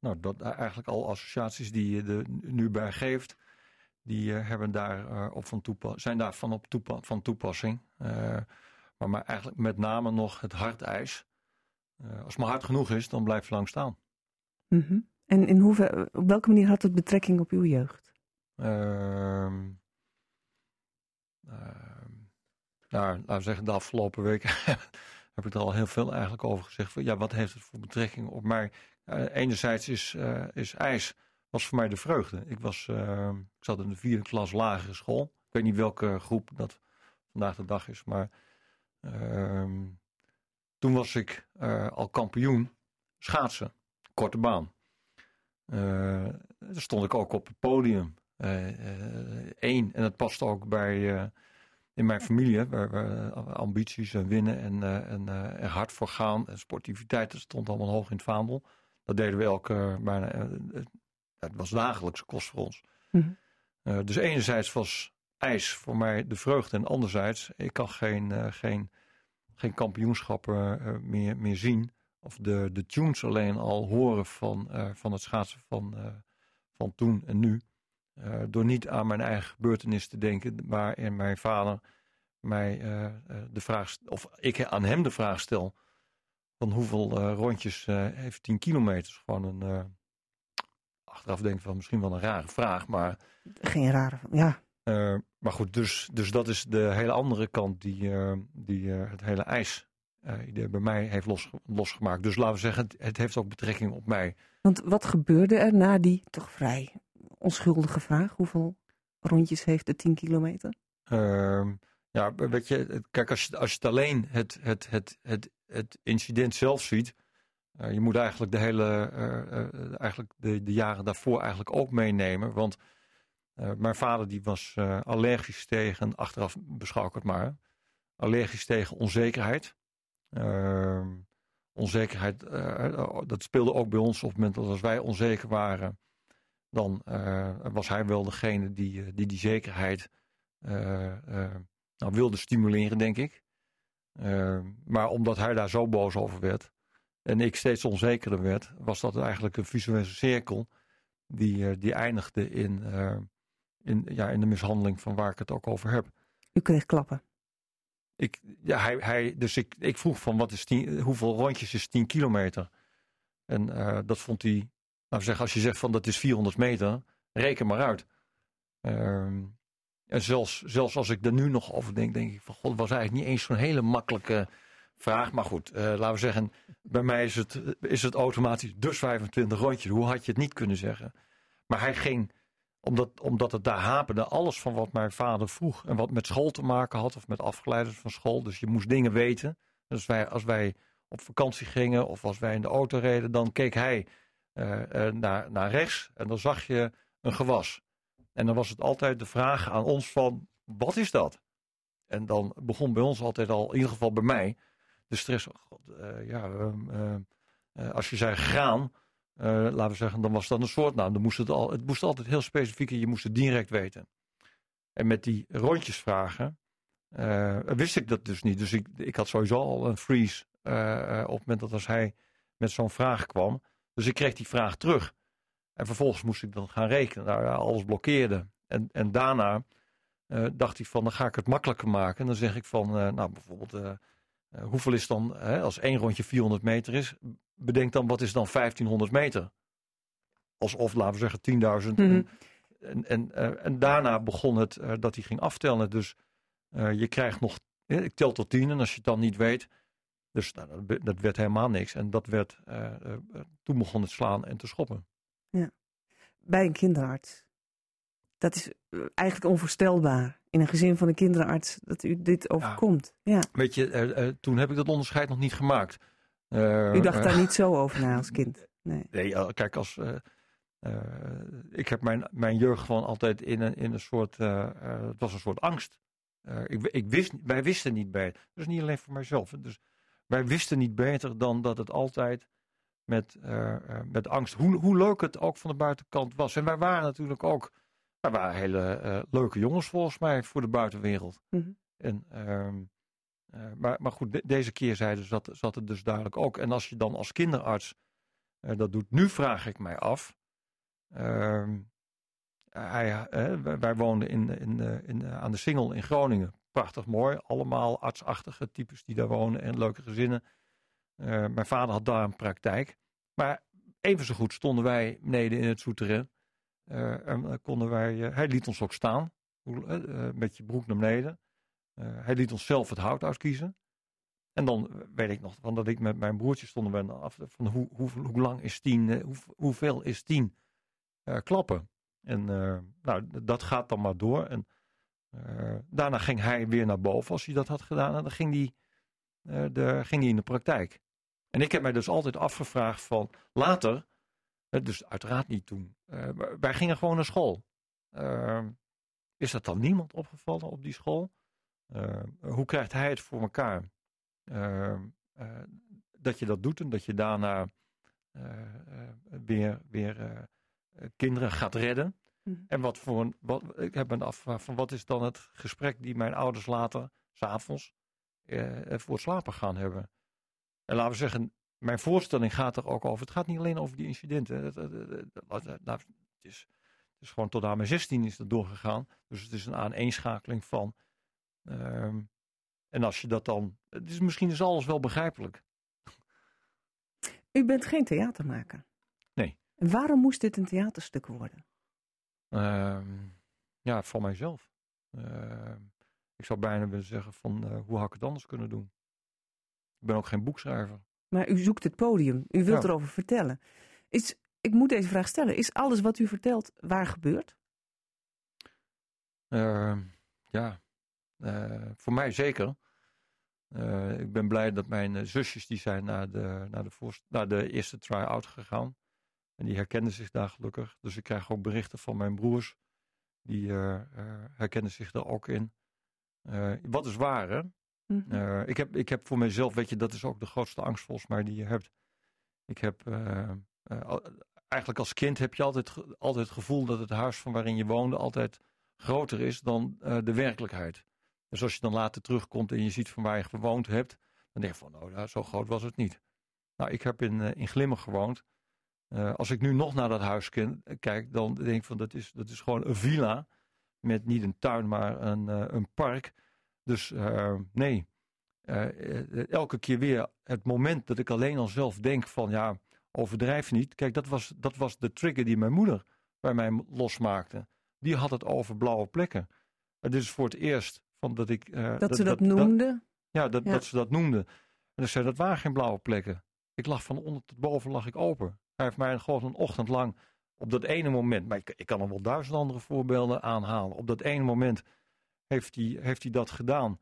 nou, dat eigenlijk al associaties die je er nu bij geeft die hebben daar, op van zijn daarvan op toepa van toepassing. maar, maar eigenlijk met name nog het hartijs. als het maar hard genoeg is, dan blijft je lang staan. Mhm. En in hoever, op welke manier had het betrekking op uw jeugd? Ehm, ehm, nou, laten we zeggen, de afgelopen weken *laughs* heb ik er al heel veel eigenlijk over gezegd. Ja, wat heeft het voor betrekking op mij? Uh, enerzijds is, is ijs, was voor mij de vreugde. Ik, was, ehm, ik zat in de vierde klas lagere school. Ik weet niet welke groep dat vandaag de dag is, maar toen was ik uh, al kampioen schaatsen korte baan. Uh, daar stond ik ook op het podium. Eén, uh, en dat past ook bij in mijn familie, waar we ambities en winnen en, en er hard voor gaan. En sportiviteit, dat stond allemaal hoog in het vaandel. Dat deden we elke, bijna, het was dagelijkse kost voor ons. Mm -hmm. dus enerzijds was ijs voor mij de vreugde en anderzijds, ik kan geen, geen, geen kampioenschappen meer, meer zien of de, de tunes alleen al horen van, uh, van het schaatsen van, uh, van toen en nu. Uh, door niet aan mijn eigen gebeurtenis te denken, waarin mijn vader mij de vraag, of ik aan hem de vraag stel: van hoeveel rondjes heeft 10 kilometer? Gewoon een, achteraf denk ik van misschien wel een rare vraag, maar. Geen rare, ja. maar goed, dus, dus dat is de hele andere kant die, die het hele ijs bij mij heeft los, losgemaakt. Dus laten we zeggen, het, het, heeft ook betrekking op mij. Want wat gebeurde er na die toch vrij onschuldige vraag? Hoeveel rondjes heeft de 10 kilometer? Uh, ja, weet je, kijk, als je, als je het alleen het, het, het, het, het incident zelf ziet. Uh, je moet eigenlijk de hele, uh, eigenlijk de, de jaren daarvoor eigenlijk ook meenemen. Want mijn vader die was allergisch tegen, achteraf beschouw ik het maar, allergisch tegen onzekerheid. Uh, onzekerheid, dat speelde ook bij ons op het moment dat als wij onzeker waren, dan was hij wel degene die die, die zekerheid nou, wilde stimuleren, denk ik. Ehm, maar omdat hij daar zo boos over werd en ik steeds onzekerder werd, was dat eigenlijk een visuele cirkel die, die eindigde in, in, ja, in de mishandeling van waar ik het ook over heb. U kreeg klappen? Ik, ja, hij, hij, dus ik, ik vroeg van wat is tien, hoeveel rondjes is 10 kilometer? En uh, dat vond hij, nou we zeggen, als je zegt van dat is 400 meter, reken maar uit. Uh, en zelfs, zelfs als ik er nu nog over denk, denk ik van god, was eigenlijk niet eens zo'n hele makkelijke vraag. Maar goed, uh, laten we zeggen, bij mij is het, is het automatisch dus 25 rondjes. Hoe had je het niet kunnen zeggen? Maar hij ging omdat, omdat het daar haperde, alles van wat mijn vader vroeg. En wat met school te maken had, of met afgeleiders van school. Dus je moest dingen weten. Dus wij, als wij op vakantie gingen, of als wij in de auto reden, dan keek hij uh, uh, naar, naar rechts. En dan zag je een gewas. En dan was het altijd de vraag aan ons van, wat is dat? En dan begon bij ons altijd al, in ieder geval bij mij, de stress. Oh God, uh, ja, um, als je zei graan, laten we zeggen, dan was dat een soort naam. Dan moest het, al, het moest altijd heel specifiek en je moest het direct weten. En met die rondjesvragen wist ik dat dus niet. Dus ik, ik had sowieso al een freeze op het moment dat als hij met zo'n vraag kwam. Dus ik kreeg die vraag terug. En vervolgens moest ik dan gaan rekenen. Nou, alles blokkeerde. En, en daarna dacht hij van, dan ga ik het makkelijker maken. En dan zeg ik van, nou bijvoorbeeld, hoeveel is dan, als één rondje 400 meter is, bedenk dan wat is dan 1500 meter. Alsof, laten we zeggen, 10.000. Mhm. En, en, uh, en, daarna begon het uh, dat hij ging aftellen. Dus je krijgt nog, ik tel tot 10 en als je het dan niet weet. Dus nou, dat, dat, werd helemaal niks. En dat werd, toen begon het slaan en te schoppen. Ja. Bij een kinderarts. Dat is eigenlijk onvoorstelbaar. In een gezin van een kinderarts dat u dit overkomt. Ja. ja. Weet je, toen heb ik dat onderscheid nog niet gemaakt. Uh, U dacht daar niet zo over na als *laughs* kind? Nee, nee kijk, als, ik heb mijn, mijn jeugd gewoon altijd in een, in een soort, het was een soort angst. ik, ik wist, wij wisten niet beter. Dus niet alleen voor mijzelf. Dus wij wisten niet beter dan dat het altijd met, met angst, hoe, hoe leuk het ook van de buitenkant was. En wij waren natuurlijk ook, wij waren hele leuke jongens volgens mij voor de buitenwereld. Mm -hmm. En ehm, uh, maar, maar goed, de, deze keerzijde zat, zat het dus duidelijk ook. En als je dan als kinderarts uh, dat doet, nu vraag ik mij af. Uh, hij, wij woonden in, in, in, aan de Singel in Groningen. Prachtig mooi. Allemaal artsachtige types die daar wonen en leuke gezinnen. mijn vader had daar een praktijk. Maar even zo goed stonden wij beneden in het souterrain. En konden wij, hij liet ons ook staan. met je broek naar beneden. hij liet ons zelf het hout uitkiezen. En dan weet ik nog, van dat ik met mijn broertje stonden we af van hoe, hoe, hoe lang is tien, eh, hoe, hoeveel is tien klappen. En nou, dat gaat dan maar door. En daarna ging hij weer naar boven als hij dat had gedaan. En dan ging hij, de, ging hij in de praktijk. En ik heb mij dus altijd afgevraagd van later, dus uiteraard niet toen, wij gingen gewoon naar school. is dat dan niemand opgevallen op die school? hoe krijgt hij het voor elkaar? Ehm, eh, dat je dat doet en dat je daarna eh, eh, weer, weer kinderen gaat redden. Mhm. En wat voor een. Wat, ik heb me afgevraagd van wat is dan het gesprek die mijn ouders later, s'avonds, voor het slapen gaan hebben. En laten we zeggen, mijn voorstelling gaat er ook over. Het gaat niet alleen over die incidenten. Het, het, is, het is gewoon tot aan mijn 16 is dat doorgegaan. Dus het is een aaneenschakeling van. Ehm, en als je dat dan. Het is, misschien is alles wel begrijpelijk. U bent geen theatermaker. Nee. En waarom moest dit een theaterstuk worden? Uh, ja, voor mijzelf. Uh, ik zou bijna willen zeggen van uh, hoe had ik het anders kunnen doen? Ik ben ook geen boekschrijver. Maar u zoekt het podium. U wilt erover vertellen. Is, ik moet deze vraag stellen. Is alles wat u vertelt waar gebeurd? Ehm, ja, eh, voor mij zeker. Eh, ik ben blij dat mijn eh, zusjes die zijn naar de, naar de, naar de eerste try-out gegaan. En die herkenden zich daar gelukkig. Dus ik krijg ook berichten van mijn broers. Die herkennen zich daar ook in. wat is waar, hè? Mhm. ik, heb, ik heb voor mezelf, weet je, dat is ook de grootste angst volgens mij die je hebt. Ik heb, eigenlijk als kind heb je altijd, altijd het gevoel dat het huis van waarin je woonde altijd groter is dan de werkelijkheid. Dus als je dan later terugkomt en je ziet van waar je gewoond hebt, dan denk je van, nou, zo groot was het niet. Nou, ik heb in, in Glimmen gewoond. Als ik nu nog naar dat huis kijk, dan denk ik van, dat is, dat is gewoon een villa. Met niet een tuin, maar een, een park. Dus nee, elke keer weer het moment dat ik alleen al zelf denk van, ja, overdrijf niet. Kijk, dat was, dat was de trigger die mijn moeder bij mij losmaakte. Die had het over blauwe plekken. Het is voor het eerst van dat, ik, uh, dat, ze dat, noemde? ja, dat, dat ze dat noemde. En ze zei, dat waren geen blauwe plekken. Ik lag van onder tot boven lag ik open. Hij heeft mij gewoon een ochtend lang op dat ene moment, maar ik, ik kan nog wel duizend andere voorbeelden aanhalen. Op dat ene moment heeft hij, heeft hij dat gedaan.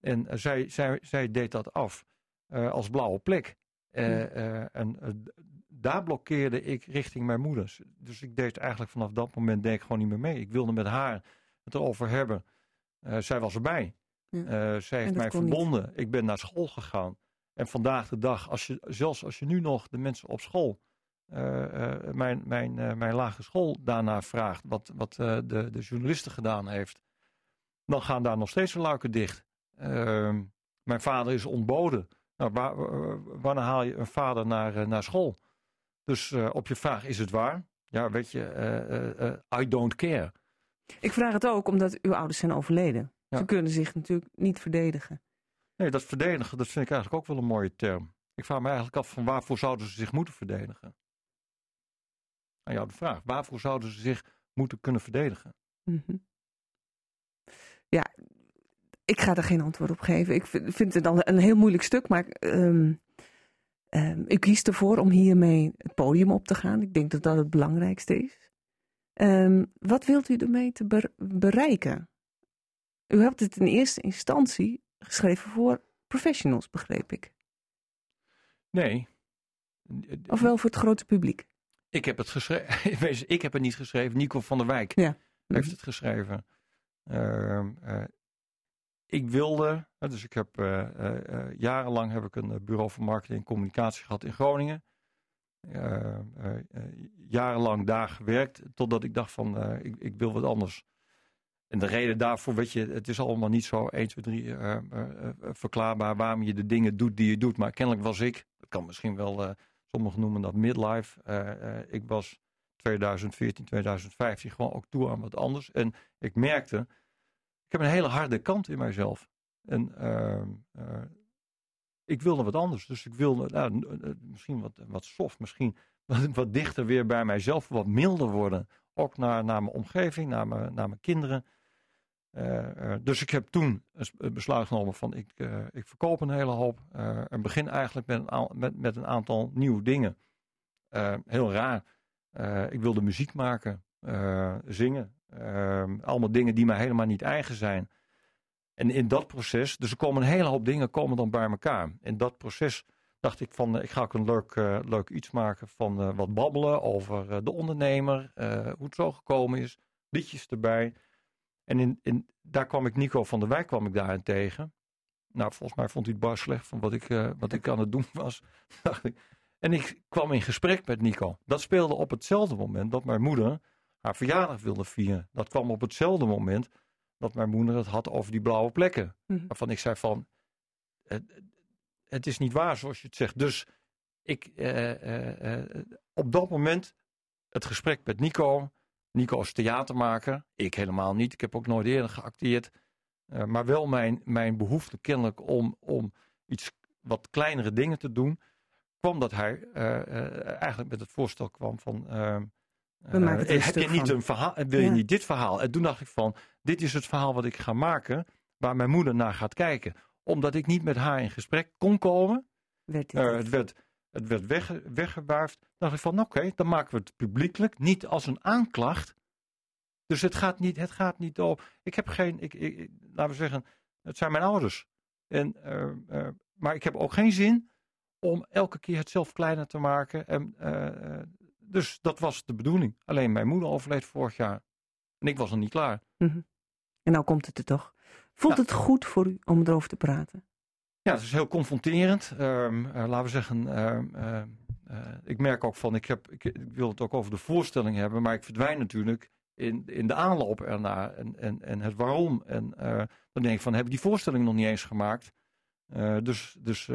En uh, zij, zij, zij deed dat af uh, als blauwe plek. Uh, en daar blokkeerde ik richting mijn moeders. Dus ik deed eigenlijk vanaf dat moment denk ik gewoon niet meer mee. Ik wilde met haar het erover hebben. Zij was erbij. Ja. Zij heeft mij verbonden. Niet. Ik ben naar school gegaan. En vandaag de dag, als je, zelfs als je nu nog de mensen op school, uh, mijn, mijn, mijn lagere school daarna vraagt, wat, wat de, de journalisten gedaan heeft, dan gaan daar nog steeds de luiken dicht. Ehm, mijn vader is ontboden. Nou, waar, wanneer haal je een vader naar, naar school? Dus op je vraag, is het waar? Ja, weet je, I don't care. Ik vraag het ook omdat uw ouders zijn overleden. Ze kunnen zich natuurlijk niet verdedigen. Nee, dat verdedigen, dat vind ik eigenlijk ook wel een mooie term. Ik vraag me eigenlijk af van waarvoor zouden ze zich moeten verdedigen? Aan jou de vraag. Waarvoor zouden ze zich moeten kunnen verdedigen? Mm -hmm. Ik ga daar geen antwoord op geven. Ik vind het dan een heel moeilijk stuk, maar um, um, u kiest ervoor om hiermee het podium op te gaan. Ik denk dat dat het belangrijkste is. Um, wat wilt u ermee te bereiken? U hebt het in eerste instantie geschreven voor professionals, begreep ik. Nee. Ofwel voor het grote publiek? Ik heb het geschreven. *laughs* ik heb het niet geschreven. Nico van der Wijk ja. heeft het geschreven. Uh, uh, ik wilde, dus ik heb uh, jarenlang heb ik een bureau voor marketing en communicatie gehad in Groningen. Eh, eh, eh, jarenlang daar gewerkt. Totdat ik dacht van, ik, ik wil wat anders. En de reden daarvoor, weet je, het is allemaal niet zo 1, 2, 3 uh, uh, verklaarbaar waarom je de dingen doet die je doet. Maar kennelijk was ik, dat kan misschien wel, sommigen noemen dat midlife. ik was 2014, 2015 gewoon ook toe aan wat anders. En ik merkte, ik heb een hele harde kant in mijzelf. En ehm, eh, ik wilde wat anders. Dus ik wilde nou, misschien wat, wat soft, misschien *laughs* wat, wat dichter weer bij mijzelf, wat milder worden. Ook naar, naar mijn omgeving, naar mijn, naar mijn kinderen. Uh, dus ik heb toen een besluit genomen van ik, ik verkoop een hele hoop. en begin eigenlijk met een, met, met een aantal nieuwe dingen. heel raar. ik wilde muziek maken, zingen. Allemaal dingen die mij helemaal niet eigen zijn. En in dat proces, dus er komen een hele hoop dingen komen dan bij elkaar. In dat proces dacht ik van, ik ga ook een leuk, leuk iets maken van wat babbelen over de ondernemer. hoe het zo gekomen is. Liedjes erbij. En in, daar kwam ik Nico van der Wijk kwam ik daarin tegen. Nou, volgens mij vond hij het bar slecht van wat ik, wat ik aan het doen was. *laughs* En ik kwam in gesprek met Nico. Dat speelde op hetzelfde moment dat mijn moeder haar verjaardag wilde vieren. Dat kwam op hetzelfde moment dat mijn moeder het had over die blauwe plekken. Mm Waarvan ik zei van, het, het, is niet waar zoals je het zegt. Dus ik, uh, uh, op dat moment het gesprek met Nico Nico is theatermaker. Ik helemaal niet. Ik heb ook nooit eerder geacteerd. Uh, maar wel mijn, mijn behoefte kennelijk om, om iets wat kleinere dingen te doen. kwam dat hij uh, uh, eigenlijk met het voorstel kwam van. Heb je niet een verhaal? Wil je niet dit verhaal? En toen dacht ik van: dit is het verhaal wat ik ga maken. Waar mijn moeder naar gaat kijken. Omdat ik niet met haar in gesprek kon komen. Werd het werd het werd weg, dacht ik van, oké, dan maken we het publiekelijk, niet als een aanklacht. Dus het gaat niet, het gaat niet over. Ik heb geen, ik, ik, laten we zeggen, het zijn mijn ouders. En, uh, uh, maar ik heb ook geen zin om elke keer het zelf kleiner te maken. En, uh, dus dat was de bedoeling. Alleen mijn moeder overleed vorig jaar. En ik was nog niet klaar. Mm -hmm. En nou komt het er toch. Voelt ja. het goed voor u om erover te praten? Ja, het is heel confronterend. Um, uh, laten we zeggen, uh, uh, ik merk ook van, ik, heb, ik, ik, wil het ook over de voorstelling hebben, maar ik verdwijn natuurlijk in, in de aanloop ernaar en, en, en het waarom. En dan denk ik van, hebben die voorstelling nog niet eens gemaakt? dus dus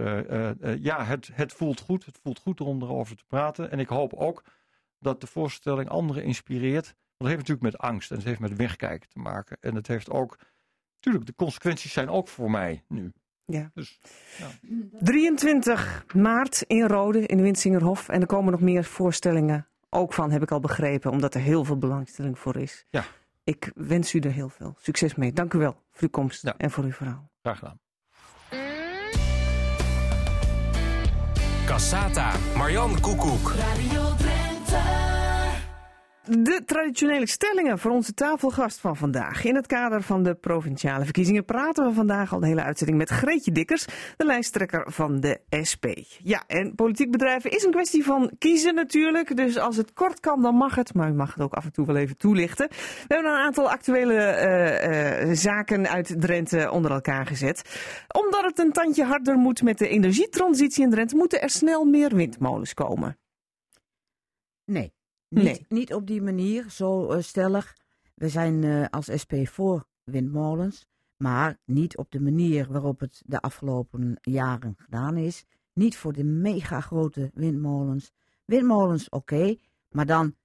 ja, het, het voelt goed. Het voelt goed om erover te praten. En ik hoop ook dat de voorstelling anderen inspireert. Want het heeft natuurlijk met angst en het heeft met wegkijken te maken. En het heeft ook, natuurlijk, de consequenties zijn ook voor mij nu. Ja. Dus, ja. 23 maart in Rode, in de Winsingerhof. En er komen nog meer voorstellingen ook van, heb ik al begrepen, omdat er heel veel belangstelling voor is. Ja. Ik wens u er heel veel succes mee. Dank u wel voor uw komst ja. en voor uw verhaal. Graag gedaan. Cassata, Marianne Koekoek. Radio de traditionele stellingen voor onze tafelgast van vandaag. In het kader van de provinciale verkiezingen praten we vandaag al de hele uitzending met Greetje Dikkers, de lijsttrekker van de SP. Ja, en politiek bedrijven is een kwestie van kiezen natuurlijk. Dus als het kort kan, dan mag het. Maar u mag het ook af en toe wel even toelichten. We hebben een aantal actuele uh, uh, zaken uit Drenthe onder elkaar gezet. Omdat het een tandje harder moet met de energietransitie in Drenthe, moeten er snel meer windmolens komen. Nee. Niet, nee. niet op die manier, zo uh, stellig. We zijn uh, als SP voor windmolens, maar niet op de manier waarop het de afgelopen jaren gedaan is. Niet voor de mega grote windmolens. Windmolens, oké, okay, maar dan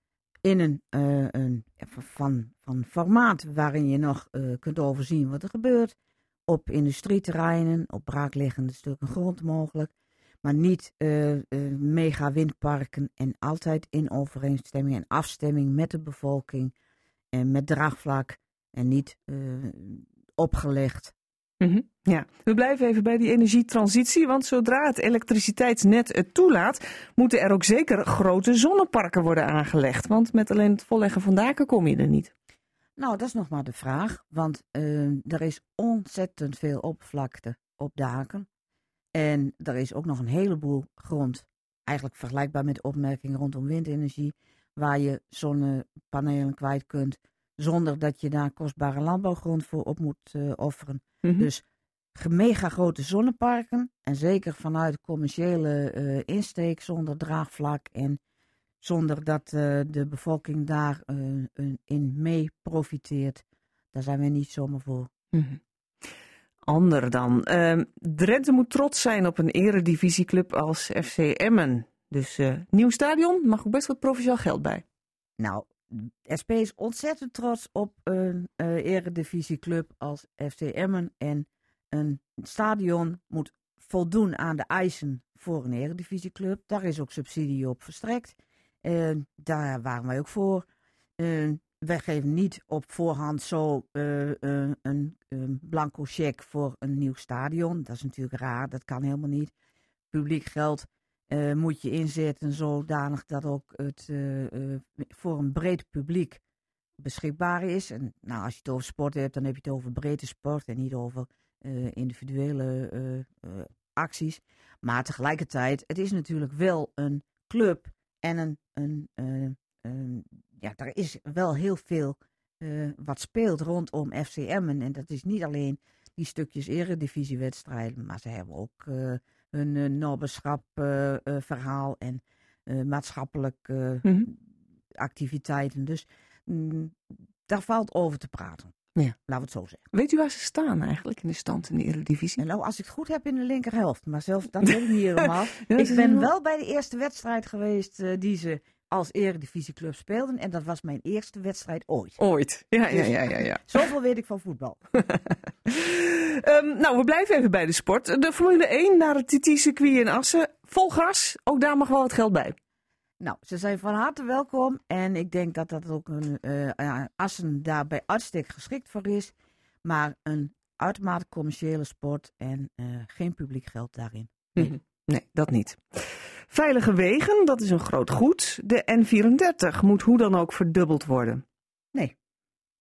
in een, uh, een van, van formaat waarin je nog kunt overzien wat er gebeurt. Op industrieterreinen, op braakliggende stukken grond mogelijk maar niet uh, uh, mega windparken en altijd in overeenstemming en afstemming met de bevolking en met draagvlak en niet uh, opgelegd. Mm -hmm. Ja, we blijven even bij die energietransitie, want zodra het elektriciteitsnet het toelaat, moeten er ook zeker grote zonneparken worden aangelegd. Want met alleen het volleggen van daken kom je er niet. Nou, dat is nog maar de vraag, want er is ontzettend veel oppervlakte op daken. En er is ook nog een heleboel grond, eigenlijk vergelijkbaar met de opmerkingen rondom windenergie, waar je zonnepanelen kwijt kunt, zonder dat je daar kostbare landbouwgrond voor op moet uh, offeren. Mm -hmm. Dus mega grote zonneparken, en zeker vanuit commerciële uh, insteek, zonder draagvlak en zonder dat uh, de bevolking daar in mee profiteert, daar zijn we niet zomaar voor. Mm -hmm ander dan. Uh, Drenthe moet trots zijn op een eredivisieclub als FC Emmen. Dus uh, nieuw stadion, mag ook best wat provinciaal geld bij. Nou, SP is ontzettend trots op een uh, eredivisieclub als FC Emmen. En een stadion moet voldoen aan de eisen voor een eredivisieclub. Daar is ook subsidie op verstrekt. Daar waren wij ook voor. Wij geven niet op voorhand zo een, een blanco cheque voor een nieuw stadion. Dat is natuurlijk raar, dat kan helemaal niet. Publiek geld uh, moet je inzetten zodanig dat ook het voor een breed publiek beschikbaar is. En nou, als je het over sport hebt, dan heb je het over breedte sport en niet over individuele acties. Maar tegelijkertijd, het is natuurlijk wel een club en een, een ja, er is wel heel veel wat speelt rondom FCM. En dat is niet alleen die stukjes eredivisiewedstrijden, maar ze hebben ook hun uh, verhaal en maatschappelijke mm -hmm. activiteiten. Dus mm, daar valt over te praten. Ja. Laten we het zo zeggen. Weet u waar ze staan eigenlijk in de stand in de Eredivisie? Nou, als ik het goed heb in de linkerhelft. Maar zelfs dat *laughs* weet ik niet helemaal. ja, ik ben wel bij de eerste wedstrijd geweest die ze als eredivisieclub speelden. En dat was mijn eerste wedstrijd ooit. Ooit, ja, ja, ja. ja, ja. *laughs* Zoveel weet ik van voetbal. um, *laughs* nou, we blijven even bij de sport. De Formule 1 naar het TT-circuit in Assen. Vol gas, ook daar mag wel wat geld bij. Nou, ze zijn van harte welkom. En ik denk dat dat ook een uh, Assen daar bij uitstek geschikt voor is. Maar een uitermate commerciële sport en uh, geen publiek geld daarin. Nee. Nee, dat niet. Veilige wegen, dat is een groot goed. De N34 moet hoe dan ook verdubbeld worden. Nee.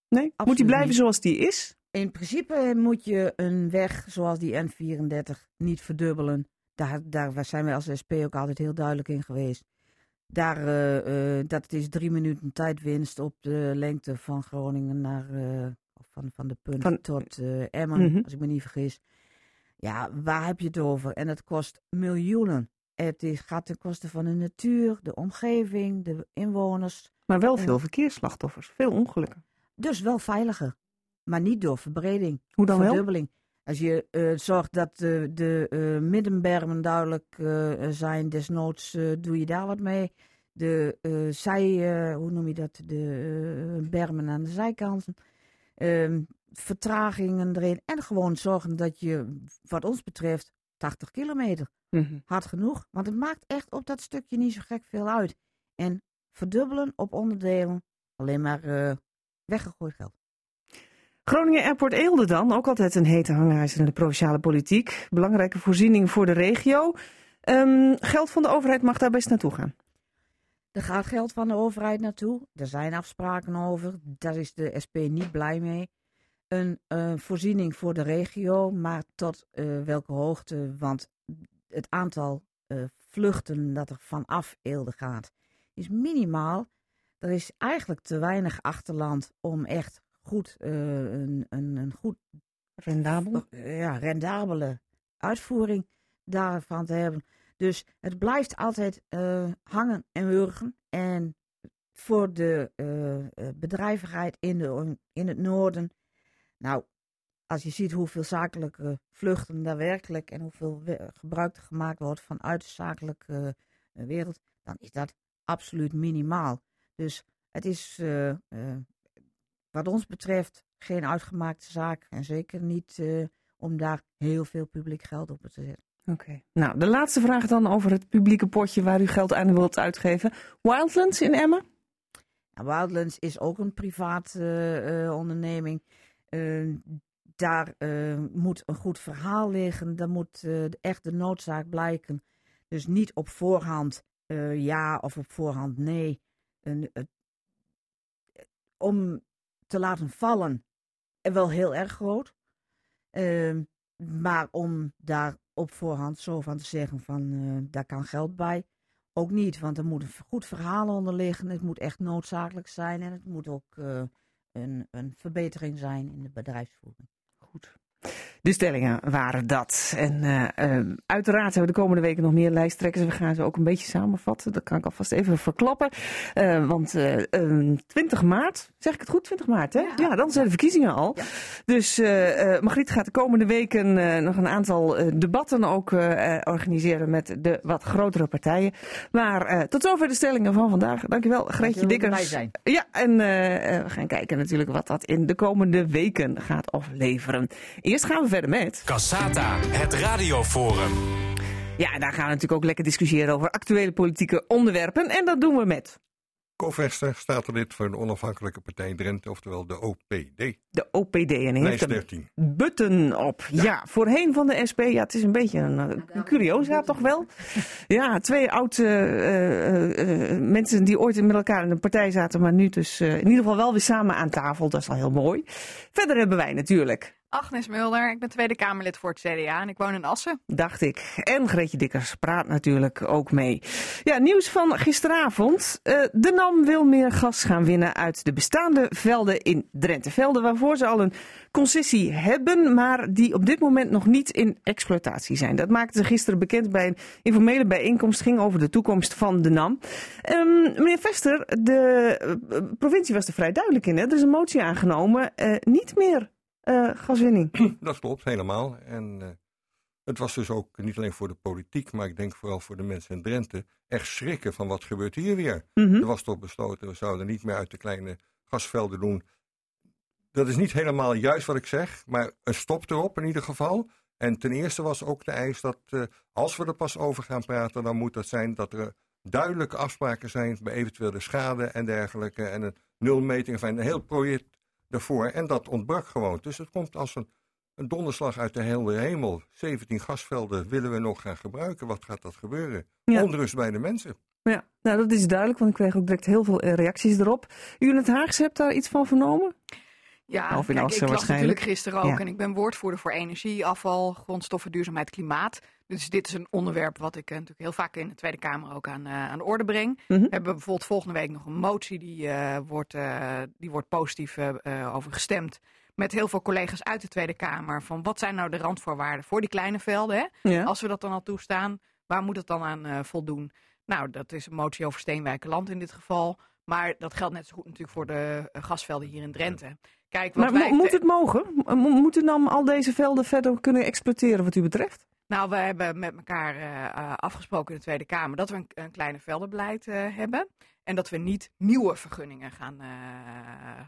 Nee? Moet die blijven niet. zoals die is? In principe moet je een weg zoals die N34 niet verdubbelen. Daar, daar zijn wij als SP ook altijd heel duidelijk in geweest. Daar, uh, uh, dat is drie minuten tijdwinst op de lengte van Groningen naar, uh, van, van de punt van, tot Emmen, mm -hmm. als ik me niet vergis. Ja, waar heb je het over? En het kost miljoenen. Het is, gaat ten koste van de natuur, de omgeving, de inwoners. Maar wel veel verkeersslachtoffers, veel ongelukken. Dus wel veiliger, maar niet door verbreding. Hoe dan verdubbeling. Wel? Als je uh, zorgt dat de, de uh, middenbermen duidelijk zijn, desnoods doe je daar wat mee. De zij, hoe noem je dat, de bermen aan de zijkanten. Ehm, vertragingen erin. En gewoon zorgen dat je, wat ons betreft, 80 kilometer. Mm -hmm. Hard genoeg. Want het maakt echt op dat stukje niet zo gek veel uit. En verdubbelen op onderdelen, alleen maar uh, weggegooid geld. Groningen Airport Eelde dan, ook altijd een hete hangijzer in de provinciale politiek. Belangrijke voorziening voor de regio. Um, geld van de overheid mag daar best naartoe gaan. Er gaat geld van de overheid naartoe. Er zijn afspraken over. Daar is de SP niet blij mee een uh, voorziening voor de regio, maar tot uh, welke hoogte? Want het aantal uh, vluchten dat er vanaf Eelde gaat is minimaal. Er is eigenlijk te weinig achterland om echt goed een, een, een goed rendabel? ja, rendabele uitvoering daarvan te hebben. Dus het blijft altijd hangen en wurgen. En voor de bedrijvigheid in, de, in het noorden nou, als je ziet hoeveel zakelijke vluchten daar werkelijk en hoeveel gebruik gemaakt wordt vanuit de zakelijke uh, wereld, dan is dat absoluut minimaal. Dus het is uh, uh, wat ons betreft geen uitgemaakte zaak en zeker niet om daar heel veel publiek geld op te zetten. Oké. Nou, de laatste vraag dan over het publieke potje waar u geld aan wilt uitgeven. Wildlands in Emmen? Ja, Wildlands is ook een privaat onderneming. Uh, daar moet een goed verhaal liggen. Daar moet echt de noodzaak blijken. Dus niet op voorhand ja of op voorhand nee. om te laten vallen, wel heel erg groot. Maar om daar op voorhand zo van te zeggen van daar kan geld bij, ook niet. Want er moet een goed verhaal onder liggen. Het moet echt noodzakelijk zijn en het moet ook een, een verbetering zijn in de bedrijfsvoering. Goed. De stellingen waren dat. En uh, uiteraard hebben we de komende weken nog meer lijsttrekkers. We gaan ze ook een beetje samenvatten. Dat kan ik alvast even verklappen. Uh, want 20 maart, zeg ik het goed? 20 maart, hè? Ja, ja dan zijn de verkiezingen al. Ja. Dus Margriet gaat de komende weken nog een aantal debatten ook organiseren met de wat grotere partijen. Maar tot zover de stellingen van vandaag. Dankjewel, Greetje Dikkers. Zijn. Ja, en we gaan kijken natuurlijk wat dat in de komende weken gaat afleveren. Eerst gaan we verder met... Cassata, het radioforum. Ja, daar gaan we natuurlijk ook lekker discussiëren over actuele politieke onderwerpen. En dat doen we met... Co-Vester staat er lid voor de onafhankelijke partij Drenthe, oftewel de OPD. De OPD en heeft een button op. Ja. voorheen van de SP. Ja, het is een beetje een, een curiosa toch wel. Ja, twee oude uh, uh, mensen die ooit met elkaar in een partij zaten, maar nu dus in ieder geval wel weer samen aan tafel. Dat is al heel mooi. Verder hebben wij natuurlijk Agnes Mulder, ik ben Tweede Kamerlid voor het CDA en ik woon in Assen. Dacht ik. En Greetje Dikkers praat natuurlijk ook mee. Ja, nieuws van gisteravond. Uh, de NAM wil meer gas gaan winnen uit de bestaande velden in Drenthe. Velden waarvoor ze al een concessie hebben, maar die op dit moment nog niet in exploitatie zijn. Dat maakten ze gisteren bekend bij een informele bijeenkomst. ging over de toekomst van de NAM. Um, meneer Vester, de uh, provincie was er vrij duidelijk in. Hè? Er is een motie aangenomen. Uh, niet meer uh, gaswinning. *clears throat* Dat klopt, helemaal. En uh, het was dus ook niet alleen voor de politiek, maar ik denk vooral voor de mensen in Drenthe, echt schrikken van wat gebeurt hier weer. Mm -hmm. Er was toch besloten, we zouden niet meer uit de kleine gasvelden doen. Dat is niet helemaal juist wat ik zeg, maar een stop erop in ieder geval. En ten eerste was ook de eis dat uh, als we er pas over gaan praten, dan moet dat zijn dat er duidelijke afspraken zijn bij eventuele schade en dergelijke. En een nulmeting van een heel project daarvoor. En dat ontbrak gewoon. Dus het komt als een, een donderslag uit de hele hemel. 17 gasvelden willen we nog gaan gebruiken. Wat gaat dat gebeuren? Ja. Onrust bij de mensen. Ja, nou dat is duidelijk, want ik kreeg ook direct heel veel eh, reacties erop. U in het Haagse hebt daar iets van vernomen? Ja, of in kijk, ik las natuurlijk gisteren ook en ik ben woordvoerder voor energie, afval, grondstoffen, duurzaamheid, klimaat. Dus dit is een onderwerp wat ik uh, natuurlijk heel vaak in de Tweede Kamer ook aan, uh, aan de orde breng. Mm -hmm. We hebben bijvoorbeeld volgende week nog een motie die, uh, wordt, die wordt positief over gestemd. Met heel veel collega's uit de Tweede Kamer. Van wat zijn nou de randvoorwaarden voor die kleine velden? Hè? Ja. Als we dat dan al toestaan, waar moet het dan aan voldoen? Nou, dat is een motie over Steenwijkerland in dit geval. Maar dat geldt net zo goed natuurlijk voor de gasvelden hier in Drenthe. Kijk, wat maar wij moet het mogen? Moeten dan al deze velden verder kunnen exploiteren wat u betreft? Nou, we hebben met elkaar uh, afgesproken in de Tweede Kamer dat we een, een kleine veldenbeleid uh, hebben. En dat we niet nieuwe vergunningen gaan, uh,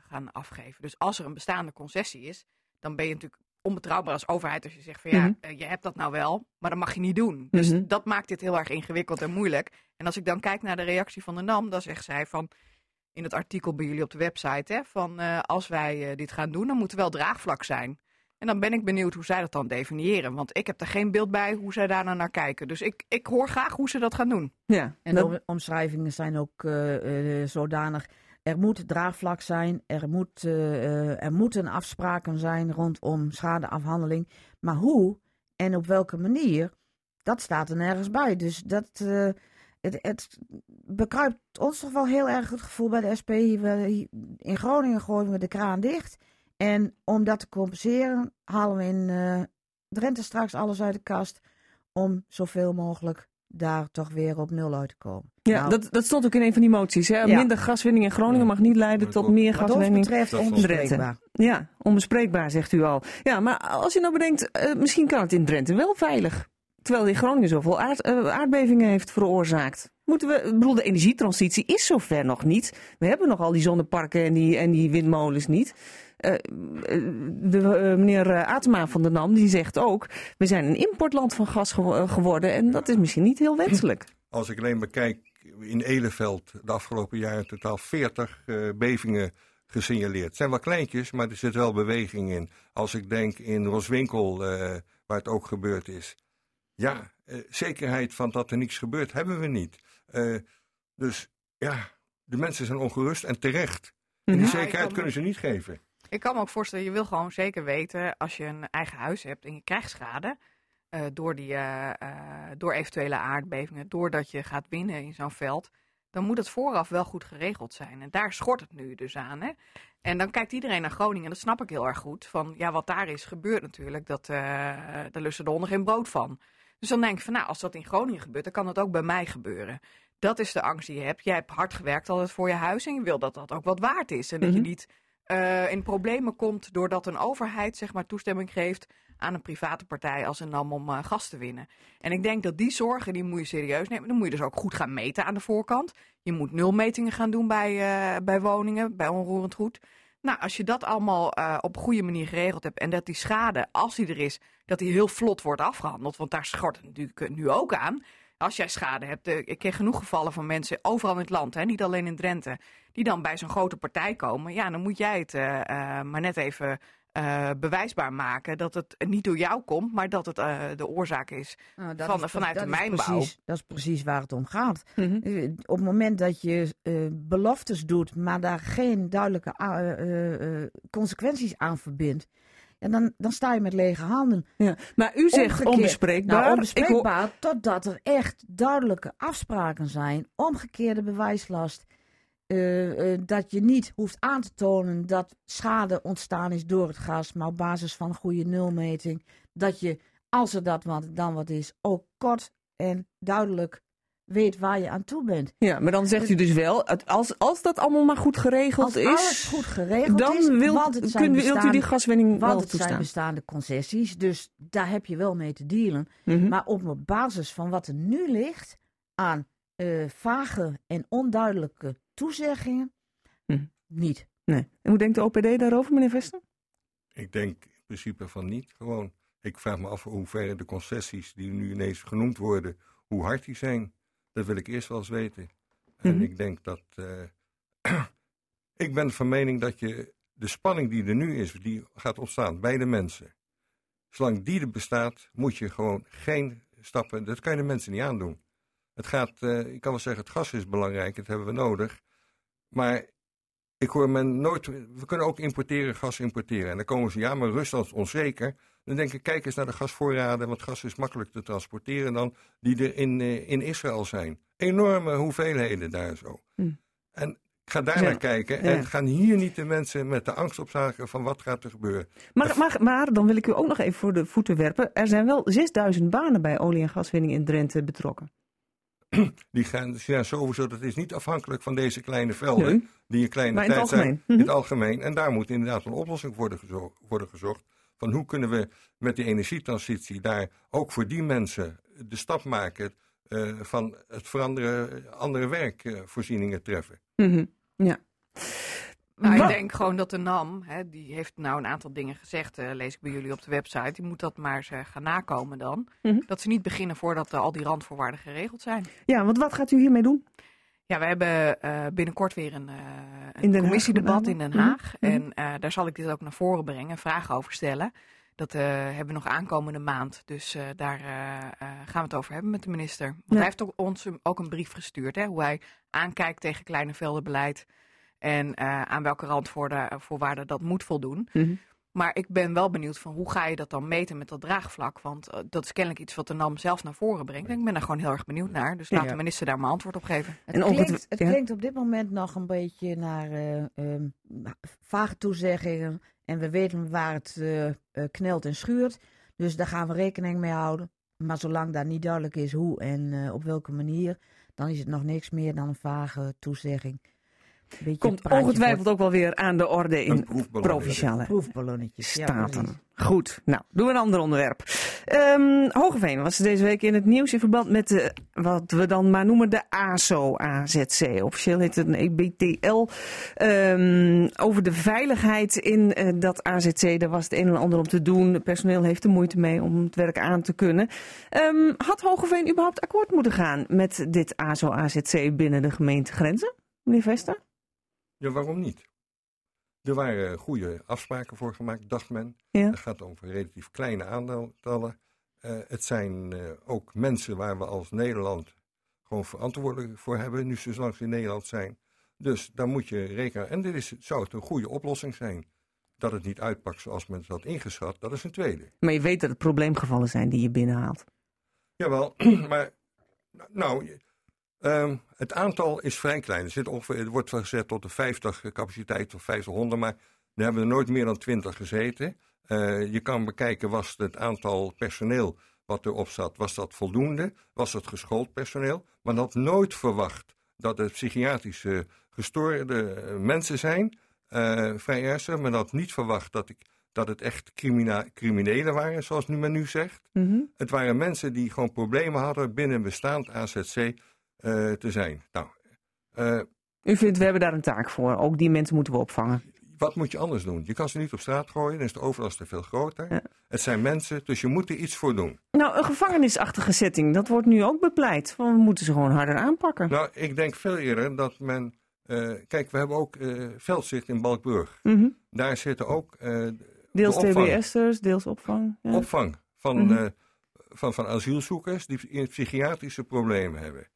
gaan afgeven. Dus als er een bestaande concessie is, dan ben je natuurlijk onbetrouwbaar als overheid als je zegt van ja, mm -hmm. je hebt dat nou wel, maar dat mag je niet doen. Dus mm -hmm. dat maakt dit heel erg ingewikkeld en moeilijk. En als ik dan kijk naar de reactie van de NAM, dan zegt zij van in het artikel bij jullie op de website, hè, van uh, als wij uh, dit gaan doen, dan moet er wel draagvlak zijn. En dan ben ik benieuwd hoe zij dat dan definiëren. Want ik heb er geen beeld bij hoe zij daar nou naar kijken. Dus ik, ik hoor graag hoe ze dat gaan doen. Ja, en de omschrijvingen zijn ook uh, zodanig. Er moet draagvlak zijn, er, moet, er moeten afspraken zijn rondom schadeafhandeling. Maar hoe en op welke manier, dat staat er nergens bij. Dus dat, het, het bekruipt ons toch wel heel erg het gevoel bij de SP. In Groningen gooien we de kraan dicht. En om dat te compenseren halen we in uh, Drenthe straks alles uit de kast. Om zoveel mogelijk daar toch weer op nul uit te komen. Ja, nou, dat, dat stond ook in een van die moties. Hè? Ja. Minder gaswinning in Groningen mag niet leiden tot meer gaswinning. Wat betreft onbespreekbaar. Ja, onbespreekbaar zegt u al. Ja, maar als je nou bedenkt, uh, misschien kan het in Drenthe wel veilig. Terwijl die Groningen zoveel uh, aardbevingen heeft veroorzaakt. Moeten we, bedoel, de energietransitie is zover nog niet. We hebben nog al die zonneparken en die, en die windmolens niet. Uh, de, uh, meneer Atema van de NAM die zegt ook, we zijn een importland van gas ge geworden en dat is misschien niet heel wenselijk. Als ik alleen bekijk in Eleveld de afgelopen jaren totaal 40 uh, bevingen gesignaleerd. Het zijn wel kleintjes, maar er zit wel beweging in. Als ik denk in Roswinkel, waar het ook gebeurd is. Ja, zekerheid van dat er niets gebeurt hebben we niet. Uh, dus ja, de mensen zijn ongerust en terecht. En die ja, zekerheid kunnen ze niet geven. Ik kan me ook voorstellen, je wil gewoon zeker weten als je een eigen huis hebt en je krijgt schade. Uh, door, die, uh, door eventuele aardbevingen, doordat je gaat winnen in zo'n veld. dan moet het vooraf wel goed geregeld zijn. En daar schort het nu dus aan. Hè? En dan kijkt iedereen naar Groningen, en dat snap ik heel erg goed. Van ja, wat daar is gebeurd natuurlijk, dat, daar lussen de honden geen brood van. Dus dan denk ik van nou, als dat in Groningen gebeurt, dan kan het ook bij mij gebeuren. Dat is de angst die je hebt. Jij hebt hard gewerkt altijd voor je huis en je wil dat dat ook wat waard is. En dat je mhm. niet uh, in problemen komt doordat een overheid zeg maar toestemming geeft aan een private partij als een NAM om uh, gas te winnen. En ik denk dat die zorgen, die moet je serieus nemen. Dan moet je dus ook goed gaan meten aan de voorkant. Je moet nulmetingen gaan doen bij, uh, bij woningen, bij onroerend goed. Nou, als je dat allemaal uh, op een goede manier geregeld hebt en dat die schade, als die er is, dat die heel vlot wordt afgehandeld. Want daar schort het natuurlijk nu ook aan. Als jij schade hebt, ik ken genoeg gevallen van mensen overal in het land, hè, niet alleen in Drenthe, die dan bij zo'n grote partij komen. Ja, dan moet jij het maar net even uh, bewijsbaar maken dat het niet door jou komt, maar dat het uh, de oorzaak is nou, van, is, vanuit dat de mijnbouw. Precies, dat is precies waar het om gaat. Mm -hmm. Op het moment dat je uh, beloftes doet, maar daar geen duidelijke consequenties aan verbindt, en dan, dan sta je met lege handen. Ja, maar u zegt Omgekeerd, onbespreekbaar. Nou, onbespreekbaar totdat er echt duidelijke afspraken zijn. Omgekeerde bewijslast. Uh, uh, dat je niet hoeft aan te tonen dat schade ontstaan is door het gas, maar op basis van goede nulmeting. Dat je, als er dat wat, dan wat is, ook kort en duidelijk weet waar je aan toe bent. Ja, maar dan zegt u dus wel, als, als dat allemaal maar goed geregeld is... Als alles goed geregeld dan is, wilt, want het zijn kun, bestaande, wilt u die gaswinning want wel het toestaan. zijn bestaande concessies, dus daar heb je wel mee te dealen. Mm -hmm. Maar op basis van wat er nu ligt aan uh, vage en onduidelijke toezeggingen, hm. niet. Nee. En hoe denkt de OPD daarover, meneer Vester? Ik denk in principe van niet. Gewoon, ik vraag me af hoe ver de concessies die nu ineens genoemd worden, hoe hard die zijn. Dat wil ik eerst wel eens weten. Mm -hmm. En ik denk dat. Uh, *clears throat* ik ben van mening dat je de spanning die er nu is, die gaat ontstaan bij de mensen. Zolang die er bestaat, moet je gewoon geen stappen. Dat kan je de mensen niet aandoen. Het gaat, uh, ik kan wel zeggen, het gas is belangrijk, dat hebben we nodig. Maar ik hoor men nooit. We kunnen ook importeren, gas importeren. En dan komen ze, ja, maar Rusland is onzeker. Dan denk ik, kijk eens naar de gasvoorraden, want gas is makkelijk te transporteren dan die er in, uh, in Israël zijn. Enorme hoeveelheden daar zo. Hm. En ik ga daar ja. naar kijken ja. en gaan hier niet de mensen met de angst opzagen van wat gaat er gebeuren. Maar, maar, maar dan wil ik u ook nog even voor de voeten werpen. Er zijn wel 6000 banen bij olie- en gaswinning in Drenthe betrokken. *clears throat* Die gaan, zijn sowieso, dat is niet afhankelijk van deze kleine velden, nee. die een kleine maar tijd in zijn in het algemeen. En daar moet inderdaad een oplossing worden, gezo worden gezocht. Van hoe kunnen we met die energietransitie daar ook voor die mensen de stap maken uh, van het veranderen, andere werkvoorzieningen treffen. Mm -hmm. Ja. Nou, ik denk gewoon dat de NAM, hè, die heeft nou een aantal dingen gezegd, uh, lees ik bij jullie op de website, die moet dat maar eens uh, gaan nakomen dan. Mm -hmm. Dat ze niet beginnen voordat uh, al die randvoorwaarden geregeld zijn. Ja, want wat gaat u hiermee doen? Ja, we hebben binnenkort weer een, een in commissiedebat in Den Haag. Mhm. Mm -hmm. En daar zal ik dit ook naar voren brengen, vragen over stellen. Dat hebben we nog aankomende maand. Dus daar gaan we het over hebben met de minister. Want Ja. hij heeft ook ons ook een brief gestuurd, hè, hoe hij aankijkt tegen kleine veldenbeleid. En uh, aan welke randvoorwaarden dat moet voldoen. Mm -hmm. Maar ik ben wel benieuwd van hoe ga je dat dan meten met dat draagvlak? Want uh, dat is kennelijk iets wat de NAM zelf naar voren brengt. En ik ben daar gewoon heel erg benieuwd naar. Dus laat Ja. de minister daar maar antwoord op geven. Het, En ook het- klinkt, het ja. klinkt op dit moment nog een beetje naar eh, ehm, vage toezeggingen. En we weten waar het eh, eh, knelt en schuurt. Dus daar gaan we rekening mee houden. Maar zolang daar niet duidelijk is hoe en eh, op welke manier, dan is het nog niks meer dan een vage toezegging. Beetje Komt ongetwijfeld ook wel weer aan de orde in provinciale. Ja, staten. Goed, nou, doen we een ander onderwerp. Ehm Hogeveen was deze week in het nieuws in verband met de, wat we dan maar noemen de ASO-AZC. Officieel heet het een EBTL. Ehm, over de veiligheid in eh, dat AZC, daar was het een en ander om te doen. Het personeel heeft er moeite mee om het werk aan te kunnen. Ehm, had Hogeveen überhaupt akkoord moeten gaan met dit ASO-AZC binnen de gemeentegrenzen? Meneer Vester? Ja, waarom niet? Er waren goede afspraken voor gemaakt, dacht men. Ja. Het gaat om relatief kleine aantallen. Uh, het zijn uh, ook mensen waar we als Nederland gewoon verantwoordelijk voor hebben, nu ze zolang ze in Nederland zijn. Dus daar moet je rekenen. En dit is, zou het een goede oplossing zijn. Dat het niet uitpakt zoals men het had ingeschat, dat is een tweede. Maar je weet dat het probleemgevallen zijn die je binnenhaalt. Jawel, *clears throat* maar nou, Ehm, het aantal is vrij klein. Er, zit ongeveer, het wordt gezet tot de 50 capaciteit of 500, maar er hebben er nooit meer dan 20 gezeten. Uh, je kan bekijken, was het aantal personeel wat erop zat, was dat voldoende? Was het geschoold personeel? Maar had nooit verwacht dat het psychiatrische gestoorde eh, mensen zijn, uh, vrij ernstig. Men had niet verwacht dat, ik, dat het echt criminelen waren, zoals nu men nu zegt. Mhm. Het waren mensen die gewoon problemen hadden binnen een bestaand AZC uh, te zijn. Nou, U vindt, we hebben daar een taak voor. Ook die mensen moeten we opvangen wat moet je anders doen? Je kan ze niet op straat gooien, dan is de overlast te veel groter. Het zijn mensen, dus je moet er iets voor doen. Nou, een gevangenisachtige setting, dat wordt nu ook bepleit. we moeten ze gewoon harder aanpakken. Nou, ik denk veel eerder dat men... Uh, kijk, we hebben ook veldzicht in Balkburg. Mm Daar zitten ook Deels de TBS'ers, deels opvang. Ja. Opvang van, mm -hmm. van, van asielzoekers die psychiatrische problemen hebben.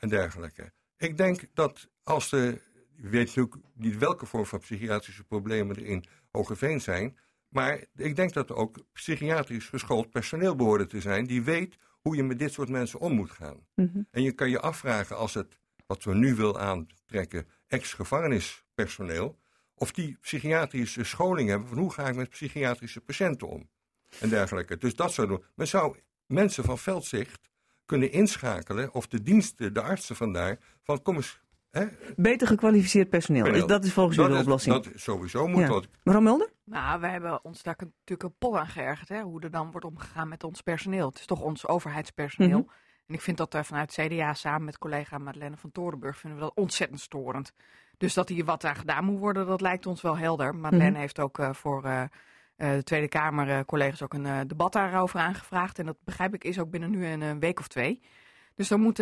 En dergelijke. Ik denk dat als de je weet natuurlijk niet welke vorm van psychiatrische problemen er in Hogeveen zijn. Maar ik denk dat er ook psychiatrisch geschoold personeel behoorde te zijn. die weet hoe je met dit soort mensen om moet gaan. Mhm. En je kan je afvragen als het, wat we nu willen aantrekken, ex-gevangenispersoneel. of die psychiatrische scholing hebben van hoe ga ik met psychiatrische patiënten om. En dergelijke. Dus dat zou doen. Men zou mensen van veldzicht kunnen inschakelen. of de diensten, de artsen vandaar. van kom eens Beter gekwalificeerd personeel. Dat is volgens u de oplossing. Dat sowieso moet dat. Mevrouw Mulder? Nou, we hebben ons daar natuurlijk een pot aan geërgerd. Hè, hoe er dan wordt omgegaan met ons personeel. Het is toch ons overheidspersoneel. Mhm. En ik vind dat uh, vanuit CDA samen met collega Madeleine van Torenburg... vinden we dat ontzettend storend. Dus dat hier wat aan gedaan moet worden, dat lijkt ons wel helder. Madeleine Mhm. heeft ook uh, voor uh, de Tweede Kamer collega's ook een debat daarover aangevraagd. En dat begrijp ik is ook binnen nu een week of twee... Dus dan moet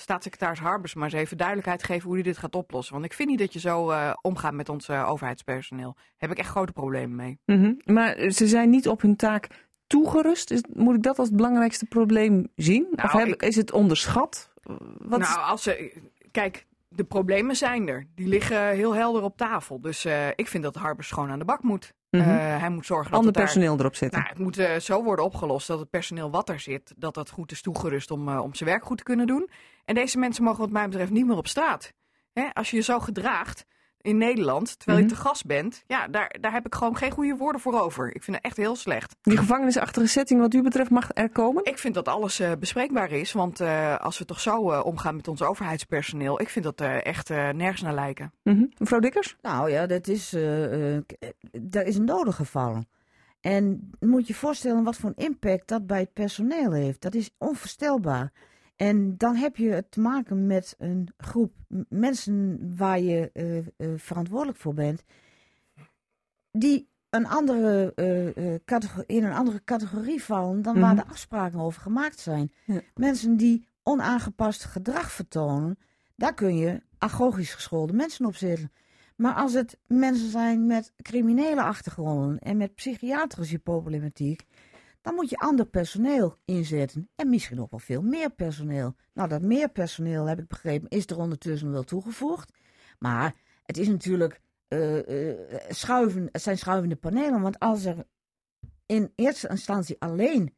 staatssecretaris Harbers maar eens even duidelijkheid geven hoe hij dit gaat oplossen. Want ik vind niet dat je zo omgaat met ons overheidspersoneel. Daar heb ik echt grote problemen mee. Mm -hmm. Maar ze zijn niet op hun taak toegerust. Is, moet ik dat als het belangrijkste probleem zien? Nou, of heb, ik... is het onderschat? Wat nou, als ze. Kijk, de problemen zijn er. Die liggen heel helder op tafel. Dus uh, ik vind dat Harbers gewoon aan de bak moet. Mm -hmm. uh, hij moet zorgen dat Ander daar, personeel erop zetten. Nou, het moet uh, zo worden opgelost dat het personeel wat er zit, dat dat goed is toegerust om, uh, om zijn werk goed te kunnen doen. En deze mensen mogen wat mij betreft niet meer op straat. Hè? Als je je zo gedraagt in Nederland, terwijl Mhm. je te gast bent, ja, daar, daar heb ik gewoon geen goede woorden voor over. Ik vind het echt heel slecht. Die gevangenisachtige setting wat u betreft mag er komen? Ik vind dat alles uh, bespreekbaar is, want uh, als we toch zo uh, omgaan met ons overheidspersoneel, ik vind dat echt nergens naar lijken. Mm -hmm. Mevrouw Dikkers? Nou ja, dat is, daar is een dode gevallen. En moet je je voorstellen wat voor een impact dat bij het personeel heeft. Dat is onvoorstelbaar. En dan heb je het te maken met een groep mensen waar je uh, uh, verantwoordelijk voor bent, die een andere, uh, in een andere categorie vallen dan mm -hmm. waar de afspraken over gemaakt zijn. Ja. Mensen die onaangepast gedrag vertonen, daar kun je agogisch geschoolde mensen op zetten. Maar als het mensen zijn met criminele achtergronden en met psychiatrische problematiek, dan moet je ander personeel inzetten. En misschien ook wel veel meer personeel. Nou, dat meer personeel, heb ik begrepen, is er ondertussen wel toegevoegd. Maar het is natuurlijk uh, uh, schuiven, het zijn schuivende panelen. Want als er in eerste instantie alleen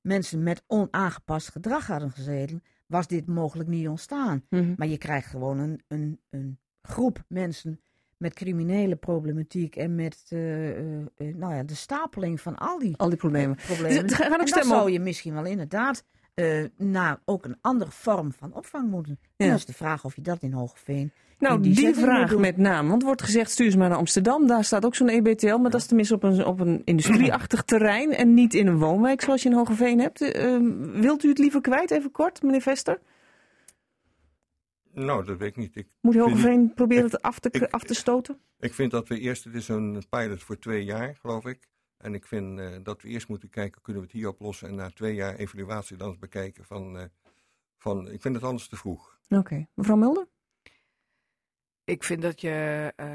mensen met onaangepast gedrag hadden gezeten, was dit mogelijk niet ontstaan. Mm -hmm. Maar je krijgt gewoon een, een, een groep mensen met criminele problematiek en met uh, uh, uh, nou ja, de stapeling van al die, al die problemen. problemen. Dus, gaan ook en stemmen dan zou je misschien wel inderdaad naar ook een andere vorm van opvang moeten. Ja. En dan is de vraag of je dat in Hoogeveen... Nou, die, die, vraag met name. Want er wordt gezegd, stuur ze maar naar Amsterdam. Daar staat ook zo'n EBTL, maar dat is tenminste op een, op een industrieachtig *clears throat* terrein en niet in een woonwijk zoals je in Hogeveen hebt. wilt u het liever kwijt, even kort, meneer Vester? Nou, dat weet ik niet. Ik Moet Hogeveen proberen ik, het af te, ik, af te stoten? Ik vind dat we eerst, het is een pilot voor twee jaar, geloof ik. En ik vind uh, dat we eerst moeten kijken, kunnen we het hier oplossen? En na twee jaar evaluatie dan eens bekijken van, uh, van ik vind het anders te vroeg. Oké. Okay. Mevrouw Mulder? Ik vind dat je uh,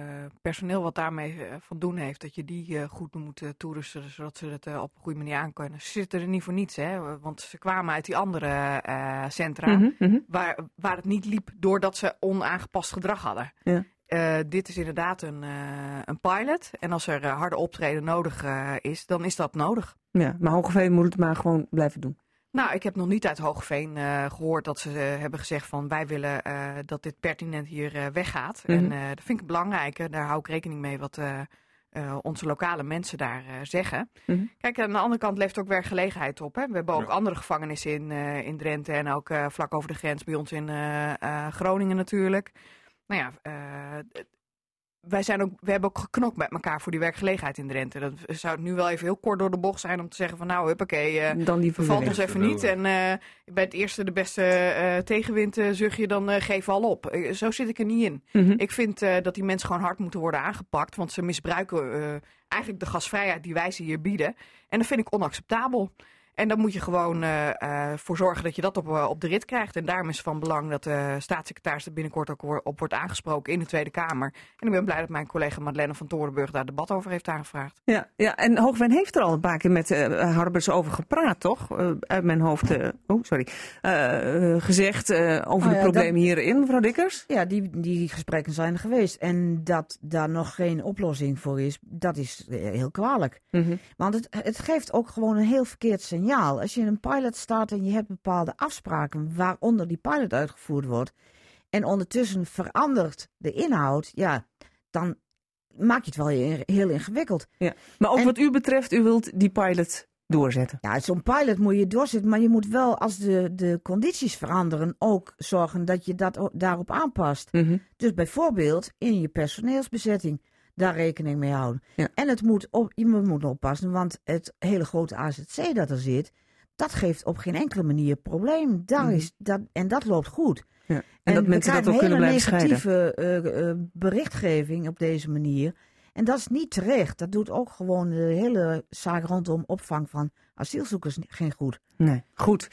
personeel wat daarmee van doen heeft, dat je die goed moet toerusten, zodat ze het op een goede manier aan kunnen. Ze zitten er niet voor niets, hè? want ze kwamen uit die andere centra, mm -hmm, mm -hmm. Waar, waar het niet liep doordat ze onaangepast gedrag hadden. Ja. Uh, dit is inderdaad een, uh, een pilot. En als er uh, harde optreden nodig is, dan is dat nodig. Ja, maar Hogeveen moet het maar gewoon blijven doen. Nou, ik heb nog niet uit Hoogveen uh, gehoord dat ze uh, hebben gezegd van wij willen uh, dat dit pertinent hier weggaat. Mm -hmm. En dat vind ik belangrijk. Daar hou ik rekening mee wat onze lokale mensen daar zeggen. Mm -hmm. Kijk, aan de andere kant leeft ook werkgelegenheid op. Hè? We hebben ook ja. andere gevangenissen in, in Drenthe en ook vlak over de grens bij ons in Groningen natuurlijk. Nou ja, wij zijn ook, we hebben ook geknokt met elkaar voor die werkgelegenheid in Drenthe. Dat zou het nu wel even heel kort door de bocht zijn om te zeggen van nou, huppakee, uh, dan valt ons even niet. En uh, bij het eerste de beste uh, tegenwind zucht je, dan geef al op. zo zit ik er niet in. Mm -hmm. Ik vind dat die mensen gewoon hard moeten worden aangepakt, want ze misbruiken eigenlijk de gasvrijheid die wij ze hier bieden. En dat vind ik onacceptabel. En dan moet je gewoon uh, uh, voor zorgen dat je dat op, uh, op de rit krijgt. En daarom is het van belang dat de staatssecretaris er binnenkort ook op wordt aangesproken in de Tweede Kamer. En ik ben blij dat mijn collega Madeleine van Torenburg daar debat over heeft aangevraagd. Ja, ja en Hoogwijn heeft er al een paar keer met Harbers over gepraat, toch? uit mijn hoofd, oh sorry, gezegd over oh, de ja, problemen dat, hierin, mevrouw Dikkers? Ja, die, die gesprekken zijn er geweest. En dat daar nog geen oplossing voor is, dat is heel kwalijk. Mm -hmm. Want het, het geeft ook gewoon een heel verkeerd signaal signaal. Als je een pilot start en je hebt bepaalde afspraken waaronder die pilot uitgevoerd wordt. En ondertussen verandert de inhoud. Ja, dan maak je het wel heel ingewikkeld. Ja. Maar ook en, wat u betreft, u wilt die pilot doorzetten. Ja, zo'n pilot moet je doorzetten. Maar je moet wel, als de, de condities veranderen, ook zorgen dat je dat daarop aanpast. Mm -hmm. Dus bijvoorbeeld in je personeelsbezetting daar rekening mee houden. Ja. En het moet op, je moet oppassen, want het hele grote AZC dat er zit, dat geeft op geen enkele manier probleem. Daar is, dat, en dat loopt goed. Ja. En, en, dat mensen dat ook kunnen blijven scheiden. Negatieve uh, uh, berichtgeving op deze manier. En dat is niet terecht. Dat doet ook gewoon de hele zaak rondom opvang van asielzoekers geen goed. Nee, goed.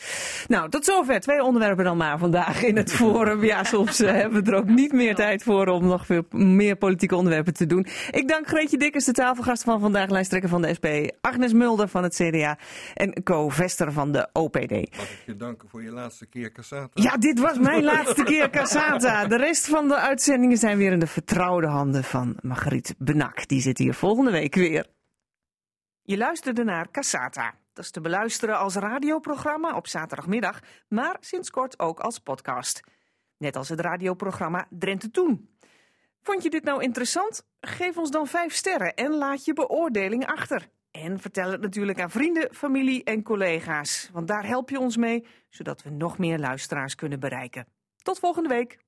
Nou, tot zover. Twee onderwerpen dan maar vandaag in het forum. Ja, soms uh, hebben we er ook niet meer tijd voor om nog veel meer politieke onderwerpen te doen. Ik dank Greetje Dikkers, de tafelgast van vandaag, lijsttrekker van de SP. Agnes Mulder van het CDA en Co Vester van de OPD. Mag ik je danken voor je laatste keer Cassata? Ja, dit was mijn laatste keer Cassata. De rest van de uitzendingen zijn weer in de vertrouwde handen van Margriet Benak. Die zit hier volgende week weer. Je luisterde naar Cassata. Dat is te beluisteren als radioprogramma op zaterdagmiddag, maar sinds kort ook als podcast. Net als het radioprogramma Drenthe Toen. Vond je dit nou interessant? Geef ons dan 5 sterren en laat je beoordeling achter. En vertel het natuurlijk aan vrienden, familie en collega's, want daar help je ons mee, zodat we nog meer luisteraars kunnen bereiken. Tot volgende week.